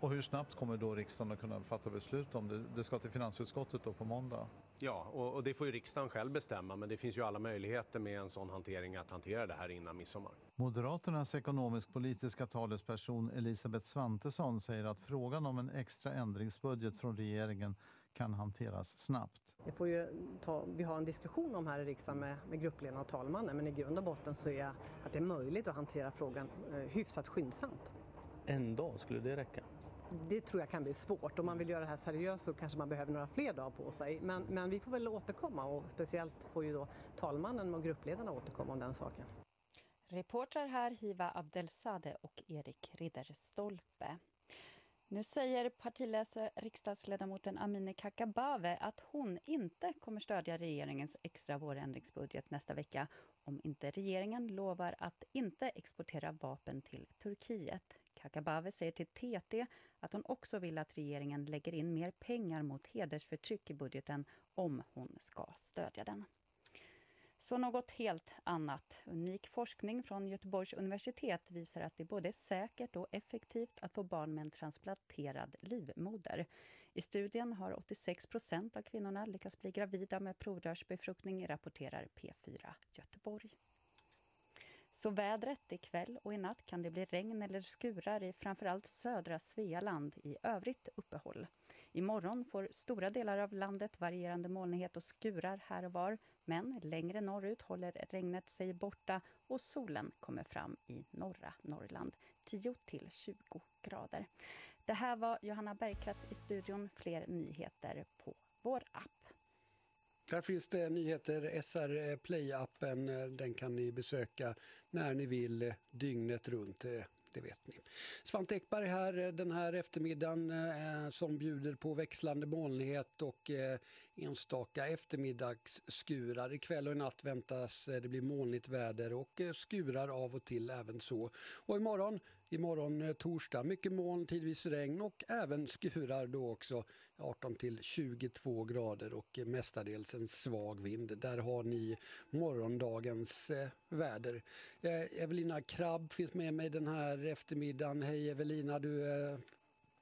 Och hur snabbt kommer då riksdagen att kunna fatta beslut om det? Det ska till finansutskottet då på måndag. Ja, och, och det får ju riksdagen själv bestämma men det finns ju alla möjligheter med en sån hantering att hantera det här innan midsommar. Moderaternas ekonomisk-politiska talesperson Elisabeth Svantesson säger att frågan om en extra ändringsbudget från regeringen kan hanteras snabbt. Det får ju ta, vi har en diskussion om här i riksdagen med, med gruppledarna och talmannen men i grund och botten så är att det är möjligt att hantera frågan eh, hyfsat skyndsamt. En dag, skulle det räcka? Det tror jag kan bli svårt. Om man vill göra det här seriöst så kanske man behöver några fler dagar på sig. Men, men vi får väl återkomma och speciellt får ju då talmannen och gruppledarna återkomma om den saken. Reportrar här Hiva Abdelsade och Erik Ridderstolpe. Nu säger partiläsare riksdagsledamoten Amineh Kakabaveh att hon inte kommer stödja regeringens extra vårändringsbudget nästa vecka om inte regeringen lovar att inte exportera vapen till Turkiet. Kakabaveh säger till TT att hon också vill att regeringen lägger in mer pengar mot hedersförtryck i budgeten om hon ska stödja den. Så något helt annat. Unik forskning från Göteborgs universitet visar att det både är säkert och effektivt att få barn med en transplanterad livmoder. I studien har 86 procent av kvinnorna lyckats bli gravida med provrörsbefruktning, rapporterar P4 Göteborg. Så vädret ikväll och i natt kan det bli regn eller skurar i framförallt södra Svealand i övrigt uppehåll. Imorgon får stora delar av landet varierande molnighet och skurar här och var. Men längre norrut håller regnet sig borta och solen kommer fram i norra Norrland. 10 till 20 grader. Det här var Johanna Bergkratz i studion. Fler nyheter på vår app. Där finns det nyheter, SR eh, Play-appen. Eh, den kan ni besöka när ni vill, eh, dygnet runt. Det vet ni. Svante Ekberg här den här eftermiddagen eh, som bjuder på växlande molnighet och eh, enstaka eftermiddagsskurar. Ikväll och i natt väntas eh, det bli molnigt väder och eh, skurar av och till även så. Och imorgon, imorgon eh, torsdag, mycket moln, tidvis regn och även skurar då också. 18 till 22 grader och mestadels en svag vind. Där har ni morgondagens eh, väder. Eh, Evelina Krabb finns med mig den här eftermiddagen. Hej Evelina, du eh,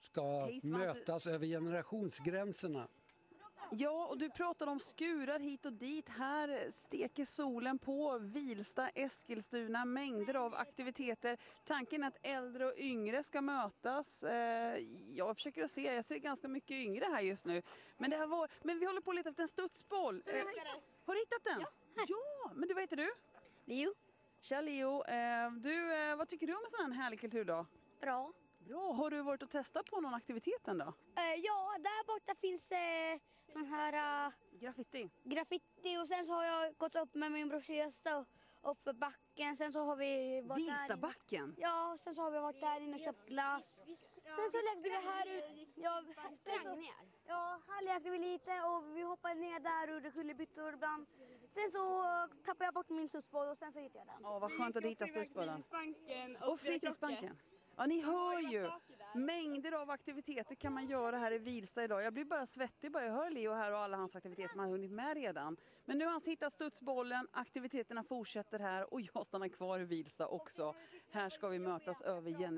ska Hej, mötas över generationsgränserna. Ja, och du pratar om skurar hit och dit. Här steker solen på Vilsta, Eskilstuna, mängder av aktiviteter. Tanken är att äldre och yngre ska mötas. Eh, Jag försöker att se, jag ser ganska mycket yngre här just nu. Men, det här var, men vi håller på att leta efter en studsboll. Eh, Har du hittat den? Ja, men du, vad heter du? Leo. Tja Leo. Eh, Du, vad tycker du om en sån här härlig kulturdag? Bra. Bra. Har du varit och testat på någon aktivitet än då? Eh, ja, där borta finns det sån här... Uh, graffiti. Graffiti och sen så har jag gått upp med min brorsa Gösta upp för backen. Sen så har vi varit där inne- Vilstabacken? Ja, sen så har vi varit där inne och köpt glass. Sen så lekte vi här ute. Ja, sprang ner. Ja, här lekte vi lite och vi hoppade ner där och kullerbyttor ibland. Sen så tappade jag bort min studsboll och sen så hittade jag den. Ja, vad skönt att du hittade studsbollen. och Och fritidsbanken. Ja, ni hör ju. Mängder av aktiviteter kan man göra här i Vilsta idag. Jag blir bara svettig bara jag hör Leo här och alla hans aktiviteter som han har hunnit med redan. Men nu har han hittat studsbollen, aktiviteterna fortsätter här och jag stannar kvar i Vilsta också. Här ska vi mötas över generationer